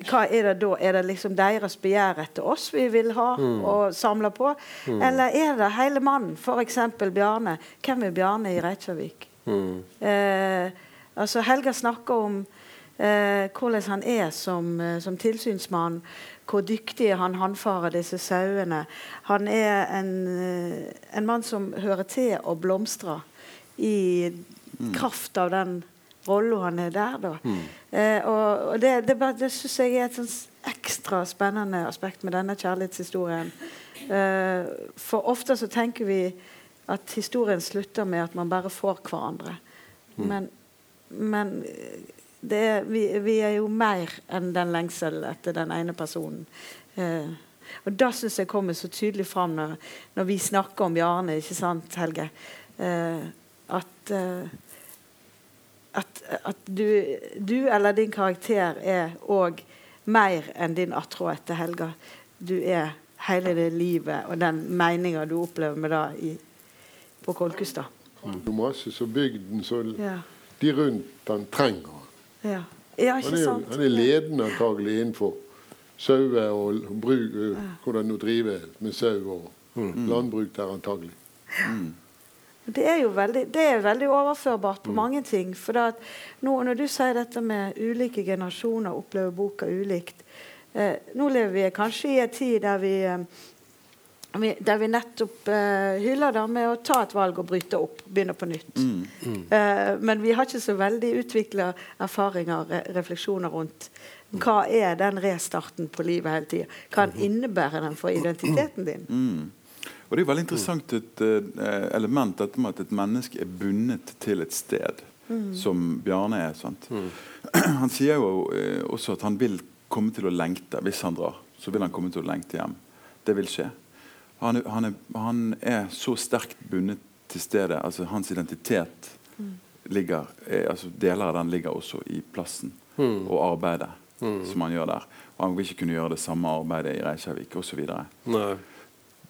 hva er det da? Er det liksom deres begjær etter oss vi vil ha mm. og samle på? Mm. Eller er det hele mannen? F.eks. Bjarne. Hvem er Bjarne i Reykjavik? Mm. Eh, altså Helga snakker om eh, hvordan han er som, eh, som, tilsynsmann. Hvor dyktig han håndfarer disse sauene. Han er en, eh, en mann som hører til å blomstre i mm. kraft av den rolla han er der, da. Mm. Eh, og, og, det, det, det syns jeg er et sånn ekstra spennende aspekt med denne kjærlighetshistorien. Eh, for ofte så tenker vi at historien slutter med at man bare får hverandre. Mm. Men, men er, vi, vi, er jo mer enn den lengsel etter den ene personen. Eh, Og det syns jeg kommer så tydelig fram når, når, vi snakker om Bjarne, ikke sant, Helge? Eh, at, eh, at, at du, du, eller din karakter er òg mer enn din attrå etter Helga. Du er hele det livet og den meninga du opplever med det i, på Kolkestad. Mm. Masse så bygden så ja. de rundt han trenger. Ja. Ja, han, er, han, er, ledende antagelig innenfor sauer og bruk, hvordan å driver med sau og mm. landbruk der antagelig. Mm. Det er jo veldig, det er veldig overførbart på mm. mange ting. For nå, når du sier dette med ulike generasjoner opplever boka ulikt eh, Nå lever vi kanskje i en tid der vi, eh, der vi nettopp eh, hyller det med å ta et valg og bryte opp, begynne på nytt. Mm. Mm. Eh, men vi har ikke så veldig utvikla erfaringer re refleksjoner rundt hva er den restarten på livet hele tida. Hva mm. innebærer den for identiteten din? Mm. Og Det er veldig interessant et uh, element dette med at et menneske er bundet til et sted, mm. som Bjarne er. Mm. Han sier jo uh, også at han vil komme til å lengte hvis han drar. Så vil han komme til å lengte hjem. Det vil skje. Han, han, er, han er, så sterkt bundet til stedet. altså Hans identitet mm. ligger, er, altså Deler av den ligger også i plassen mm. og arbeidet mm. som han gjør der. Og han vil ikke kunne gjøre det samme arbeidet i Reykjavik osv.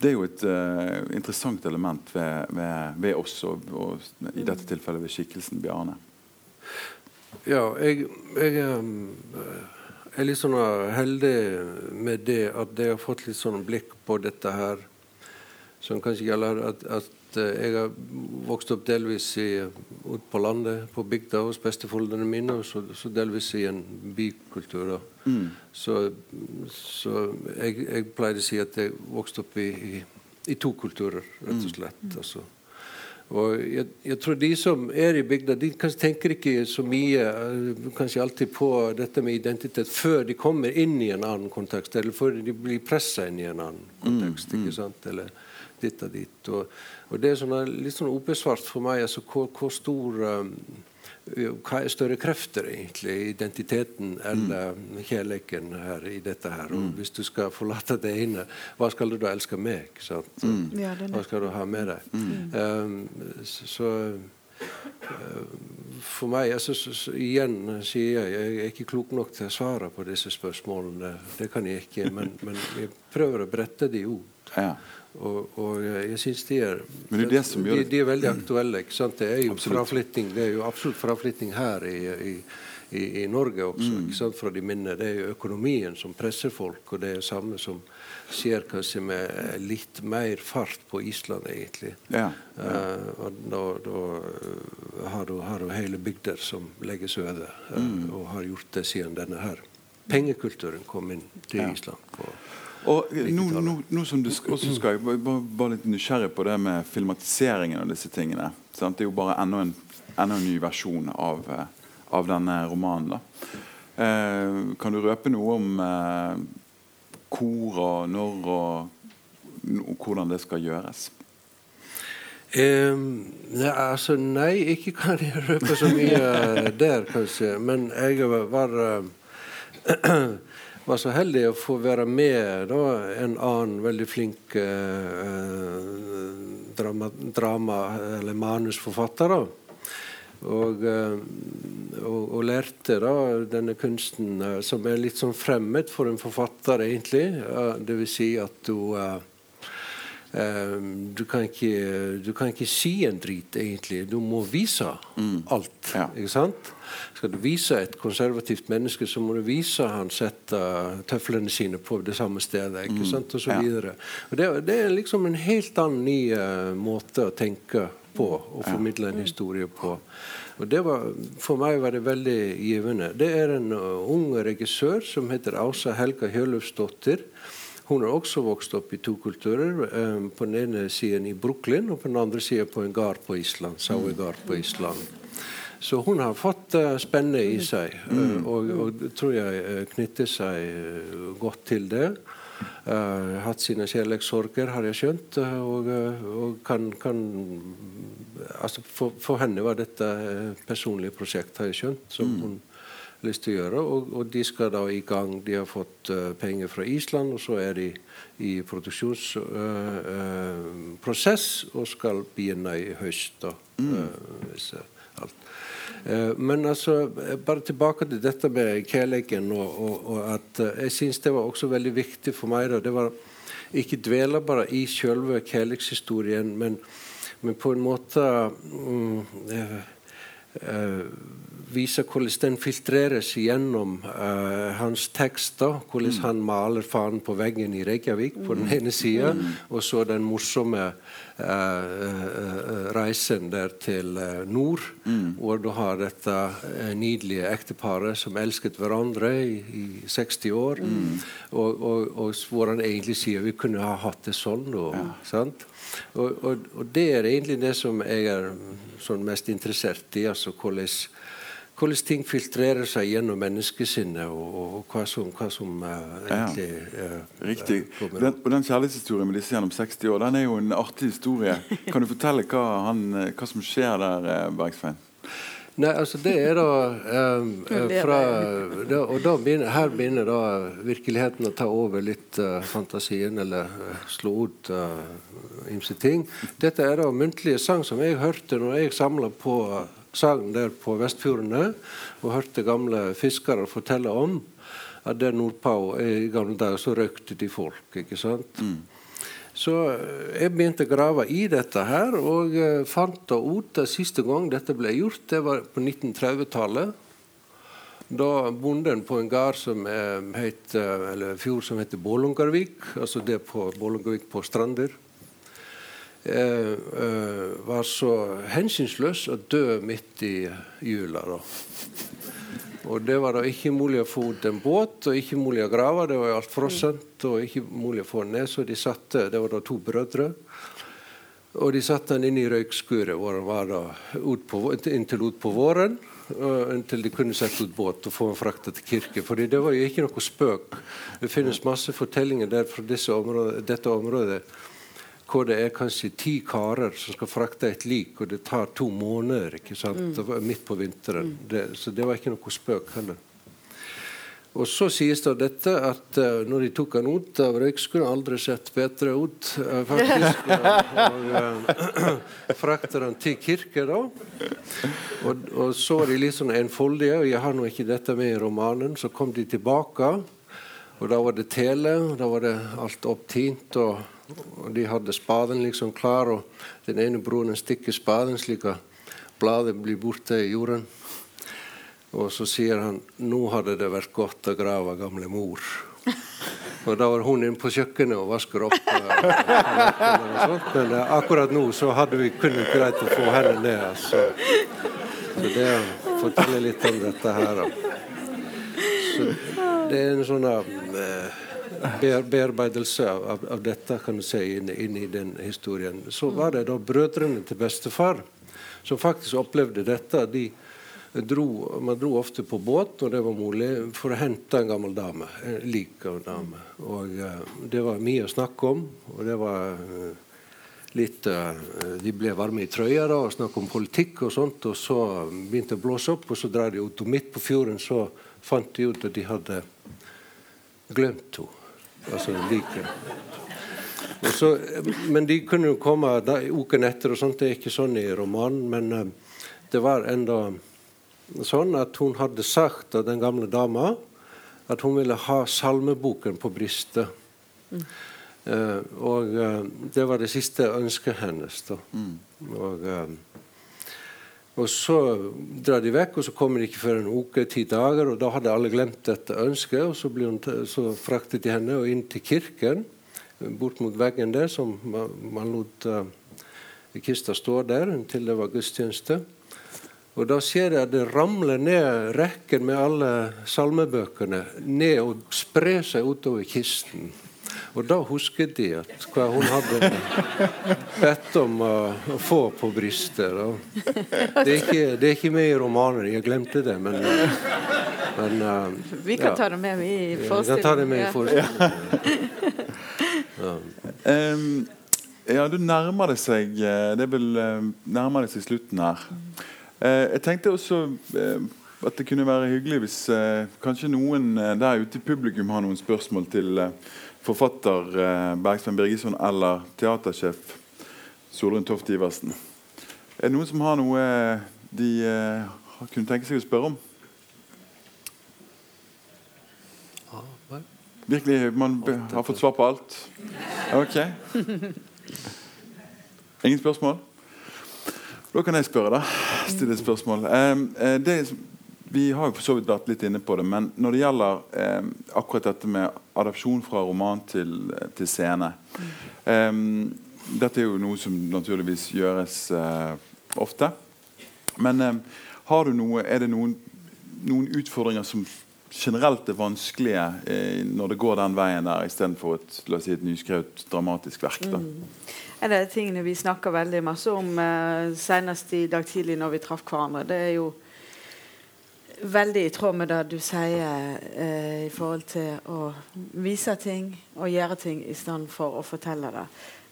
Det er jo et uh, interessant element ved, ved, ved oss, og, og, i dette tilfellet ved skikkelsen Bjarne. Ja, jeg, jeg um, er litt sånn heldig med det at jeg har fått litt sånn blikk på dette her som kanskje gjelder at, at Eh, jeg har vokst opp delvis i, ut på landet, på bygda hos besteforeldrene mine, og så, så, delvis i en bykultur. Mm. Så, så jeg, jeg, pleier å si at jeg vokste opp i, i, i to kulturer, rett og mm. slett. Mm. Altså. Og jeg, jeg, tror de som er i bygda, de kanskje tenker ikke så mye eh, kanskje alltid på dette med identitet før de kommer inn i en annen kontekst, eller før de blir pressa inn i en annen kontekst. Mm. ikke sant? Eller ditt og ditt. Og, og det er sånne, litt sånn ubesvart for meg altså, hvor, hvor stor um, hva er større krefter, egentlig? Identiteten eller mm. kjærligheten her i dette her? Og mm. hvis du skal forlate det ene, hva skal du da elske med? Mm. Hva skal du ha med deg? Mm. Um, så, så for meg altså, så, så, Igjen sier jeg jeg er ikke klok nok til å svare på disse spørsmålene. Det kan jeg ikke. Men, men jeg prøver å brette de ord. Ja. Og, og, jeg syns de er Men det er det som gjør de, de er veldig aktuelle. ikke sant? Det er jo fraflytting, det er jo absolutt fraflytting her i, i, i, i Norge også. Mm. ikke sant? Fra de minner. Det er jo økonomien som presser folk, og det er det samme som skjer kanskje med litt mer fart på Island, egentlig. Ja. Uh, og da, da har, du, har, du, hele bygder som legges øde, uh, mm. og har gjort det siden denne her pengekulturen kom inn til ja. Island. på og nå, nå, nå, som du også skal jeg bare, bare litt nysgjerrig på det med filmatiseringen av disse tingene. Sant? Det er jo bare enda en, enda en ny versjon av, eh, av denne romanen. Eh, kan du røpe noe om eh, hvor og når og, og hvordan det skal gjøres? Um, ja, altså, nei, ikke kan jeg røpe så mye der, kanskje. Men jeg var uh, var så heldig å få være med da, en annen veldig flink eh, drama, drama, eller manusforfatter. da. Og, eh, og, og, lærte da denne kunsten eh, som er litt sånn fremmed for en forfatter, egentlig. Vil si at uh, du, kan ikke, du kan ikke si en drit, egentlig. Du må vise mm. alt. Ja. ikke sant? Skal du vise et konservativt menneske, så må du vise han setter tøflene sine på det samme stedet. ikke mm. sant, og så videre. Og det, det, er liksom en helt annen ny uh, måte å tenke på og formidle en historie på. Og det var, For meg var det veldig givende. Det er en uh, ung regissør som heter Asa Helga Hjølufsdottir. Hun har også vokst opp i to kulturer. Um, på den ene siden i Brooklyn, og på den andre siden på en gard på Island. Sauegard på Island. Så hun har fått uh, spennet i seg, uh, og, og, tror jeg uh, knytter seg godt til det. Uh, hatt sine kjærlighetssorger, har jeg skjønt. og, og kan, kan altså for, for, henne var dette et personlig prosjekt, har jeg skjønt, som mm. hun lyst til å gjøre. Og, og, de skal da i gang. De har fått uh, penger fra Island, og så er de i produksjonsprosess uh, uh, og skal begynne i høst. da, mm. alt. Men altså, bare tilbake til dette med kjærligheten. Og, og, og, at jeg syns det var også veldig viktig for meg. da, det var ikke dvele bare i selve kjærlighetshistorien, men, men, på en måte um, uh, viser hvordan den filtreres gjennom uh, hans tekster. Hvordan mm. han maler fanen på veggen i Reykjavik på den ene sida, mm. og så den morsomme uh, reisen der til nord, mm. hvor du har dette nydelige ekteparet som elsket hverandre i, i 60 år, mm. og, og, og, hvor han egentlig sier vi kunne ha hatt det sånn. Og, ja. og, og, det er egentlig det som jeg er sånn mest interessert i. altså hvordan hvordan ting filtrerer seg gjennom menneskesinnet, og, og hva som, hva som uh, egentlig uh, Riktig. Uh, den, og den kjærlighetshistorien med disse gjennom 60 år den er jo en artig historie. Kan du fortelle hva, han, hva som skjer der, Bergsvein? Nei, altså det er da um, fra, da, Og da begynner, her begynner da virkeligheten å ta over litt uh, fantasien, eller uh, slå ut uh, ymse ting. Dette er da muntlige sang som jeg hørte når jeg samla på uh, sagn der på Vestfjordene og hørte gamle fiskere fortelle om at der nordpå i gamle dager så røykte de folk. ikke sant? Mm. Så eh, jeg begynte å grave i dette her, og uh, fant da ut at siste gang dette ble gjort, det var på 1930-tallet. Da bonden på en gard som het, eller fjord som heter Bålungarvik, altså det på Bålungarvik på Strander, Eh, eh, var så hensynsløs å dø midt i jula. Da. Og det var da ikke mulig å få ut en båt og ikke mulig å grave. Det var jo alt frossent og ikke mulig å få den ned. Så de satte, det var da to brødre. Og de satte den inn i røykskuret hvor den var da ut på, inntil utpå våren. Inntil de kunne sette ut båt og få den frakta til kirke. Fordi det var jo ikke noe spøk. Det finnes masse fortellinger der fra området, dette området hvor det er kanskje ti karer som skal frakte et lik, og det tar to måneder ikke sant? Mm. midt på vinteren. Mm. Det, så det var ikke noe spøk heller. Og så sies det dette at uh, når de tok han ut av han aldri sett bedre ut, uh, faktisk. og uh, frakter han til kirke, da. Og, og, så er de litt sånn enfoldige, og jeg har nå ikke dette med i romanen. Så kom de tilbake, og da var det tele, og da var det alt opptint. og og De hadde spaden liksom klar, og den ene broren stikker spaden slik at bladet blir borte i jorden. Og så sier han nå hadde det vært godt å grave gamle mor. Og da var hun inne på kjøkkenet og vasker opp. Sånt, men uh, akkurat nå så hadde vi kunnet greit å få henne ned. Altså. Så det forteller litt om dette her. Så det er en sånn bearbeidelse av, av, dette kan du si, inn, inn, i den historien. Så var det da brødrene til bestefar som faktisk opplevde dette. De dro, man dro ofte på båt når det var mulig, for å hente en gammel dame. En lik av en dame. Og uh, Det var mye å snakke om. og det var uh, litt uh, De ble varme i trøya da, og snakket om politikk og sånt. Og så begynte det å blåse opp, og så drar de ut. Og midt på fjorden så fant de ut at de hadde glemt henne altså like. Så, men de kunne jo komme da, uken etter, og sånt. Det er ikke sånn i romanen. Men uh, det var enda sånn at hun hadde sagt av den gamle dama at hun ville ha salmeboken på brystet. Mm. Uh, og uh, det var det siste ønsket hennes. da. Mm. Og, og så drar de vekk, og så kommer de ikke før en uke, ti dager. og Da hadde alle glemt dette ønsket, og så, hun, så fraktet de henne inn til kirken, bort mot veggen der, som man lot uh, kista stå der inntil det var gudstjeneste. Og Da ser jeg at det ramler ned rekken med alle salmebøkene ned og sprer seg utover kisten. Og da husket de at hva hun hadde bedt om å, å få på brystet. Det er, ikke, det er ikke med i romanen, jeg glemte det, men, men uh, Vi kan ja. ta det med i forestillingen. Ja, vi kan ta det med i forestillingen. Ja. Um, ja, du nærmer det seg eh, Det er vel uh, nærmer det seg slutten her. Uh, jeg tenkte også uh, at det kunne være hyggelig hvis uh, kanskje noen eh, der ute i publikum har noen spørsmål til eh, forfatter eh, Bergsvein Birgisson eller teatersjef Solrun Toft Iversen. Er det noen som har noe eh, de eh, kunne tenke seg å spørre om? Virkelig, Man har fått svar på alt? Ok. Ingen spørsmål? Da kan jeg spørre, da. Stille et spørsmål. Det, vi har jo for så vidt vært litt inne på det, men når det gjelder eh, akkurat dette med adopsjon fra roman til, til scene eh, Dette er jo noe som naturligvis gjøres eh, ofte. Men eh, har du noe, er det noen, noen utfordringer som generelt er vanskelige eh, når det går den veien der, istedenfor et, la si, et nyskrevet dramatisk verk? da? En av de tingene vi snakker veldig masse om, eh, senest i dag tidlig når vi traff hverandre, det er jo veldig i tråd med det du sier eh, i forhold til å vise ting og gjøre ting i stedet for å fortelle det.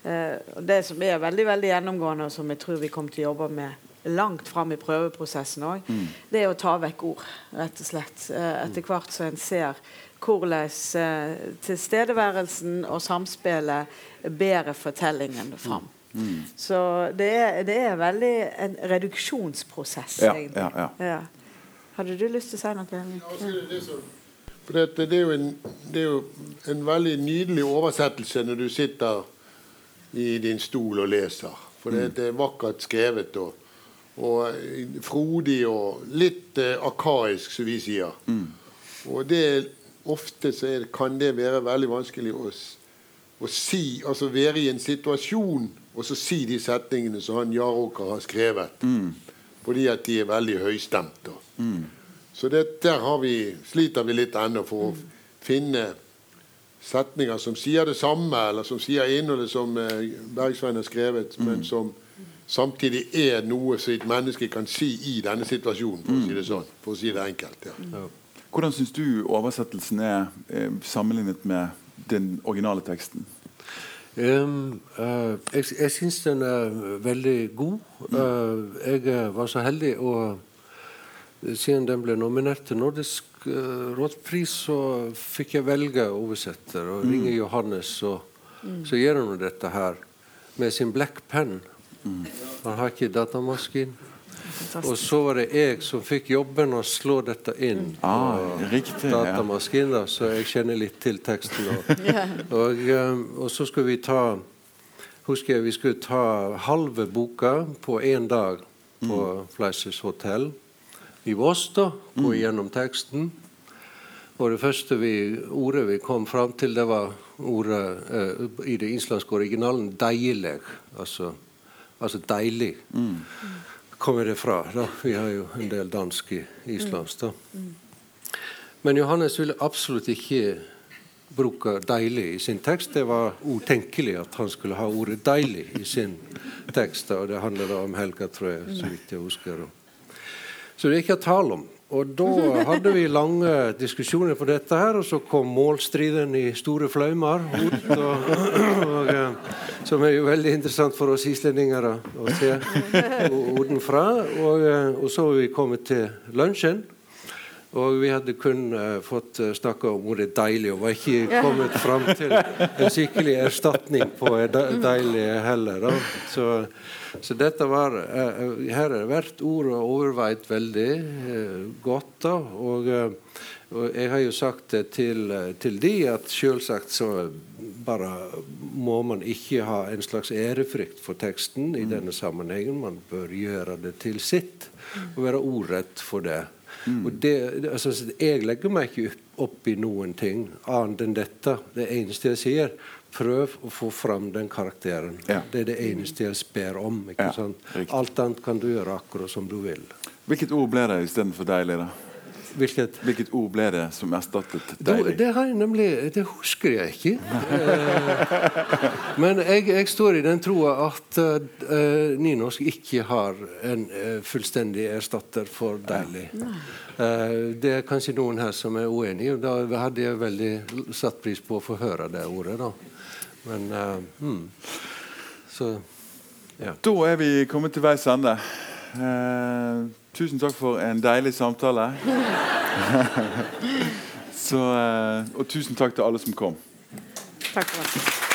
Eh, det som er veldig veldig gjennomgående, og som jeg tror vi kommer til å jobbe med langt fram i prøveprosessen òg, det er å ta vekk ord, rett og slett. Eh, etter hvert så en ser hvordan eh, tilstedeværelsen og samspillet bærer fortellingen fram. Så det er, det er veldig en reduksjonsprosess, Ja, egentlig. ja, ja. Ja. Hadde du lyst til å si noe? Altså, det, for det, det, er jo en, det er jo en veldig nydelig oversettelse når du sitter i din stol og leser. For det, det er vakkert skrevet og, og eh, frodig og litt eh, arkaisk, som vi sier. Og det ofte så er, kan det være veldig vanskelig å, å si, altså være i en situasjon og så si de setningene som han Jaråker har skrevet. Fordi at de er veldig høystemte. Så det, der har vi, sliter vi litt ennå for å finne setninger som sier det samme, eller som sier innholdet som eh, Bergsveien har skrevet, men som samtidig er noe som et menneske kan si i denne situasjonen, for å si det sånn. For å si det enkelt. Ja. Hvordan syns du oversettelsen er eh, sammenlignet med den originale teksten? Um, uh, jeg jeg syns den er veldig god. Uh, jeg var så heldig å Siden den ble nominert til Nordisk uh, rådspris, så fikk jeg velge oversetter og ringe Johannes. Og så gjør han dette her med sin black pen. Han har ikke datamaskin. Og så var det jeg som fikk jobben å slå dette inn Ah, riktig, datamaskin, da, så jeg kjenner litt til teksten. Og, og, um, og så skulle vi ta husker jeg vi skulle ta halve boka på én dag på Fleisches hotell i Voss. da, Gå gjennom teksten. Og det første vi, ordet vi kom fram til, det var ordet eh, i det islandske originalen 'deilig'. Altså, altså 'deilig'. Kommer det fra? da, Vi har jo en del dansk i islandsk. da. Men Johannes ville absolutt ikke bruke 'deilig' i sin tekst. Det var utenkelig at han skulle ha ordet 'deilig' i sin tekst. Og det handler da om helga, tror jeg, så vidt jeg husker. Så det er ikke tale om. Og da hadde vi lange diskusjoner på dette her, og så kom målstriden i store flaumer ut. Og, og, eh, som er jo veldig interessant for oss islendinger å, å se odenfra. Og, eh, og så har vi kommet til lunsjen. Og vi hadde kun uh, fått uh, snakka om ordet 'deilig', og var ikke kommet fram til en skikkelig erstatning på de- 'deilig' heller. Da. Så, så dette var uh, Her er hvert ord overveid veldig uh, godt. da, og, og jeg har jo sagt det til, til de at selvsagt så bare må man ikke ha en slags ærefrykt for teksten i denne sammenhengen. Man bør gjøre det til sitt og være ordrett for det. Og det, altså, jeg legger meg ikke opp- i noen ting annet enn dette. Det eneste jeg sier, prøv å få fram den karakteren. Ja. Det er det eneste jeg ber om. Ja? Alt annet kan du gjøre akkurat som du vil. Hvilket ord ble det istedenfor deg, da? Hvilket Hvilket ord ble det som erstattet deg? det har jeg nemlig Det husker jeg ikke. Eh, men jeg, jeg står i den troa at uh, nynorsk ikke har en uh, fullstendig erstatter for 'deilig'. Uh, det er kanskje noen her som er uenig, og Da hadde jeg veldig satt pris på å få høre det ordet. da. Men hmm. Så ja. Da er vi kommet til veis ende. Eh, tusen takk for en deilig samtale. Så, eh, og tusen takk til alle som kom. Takk for det.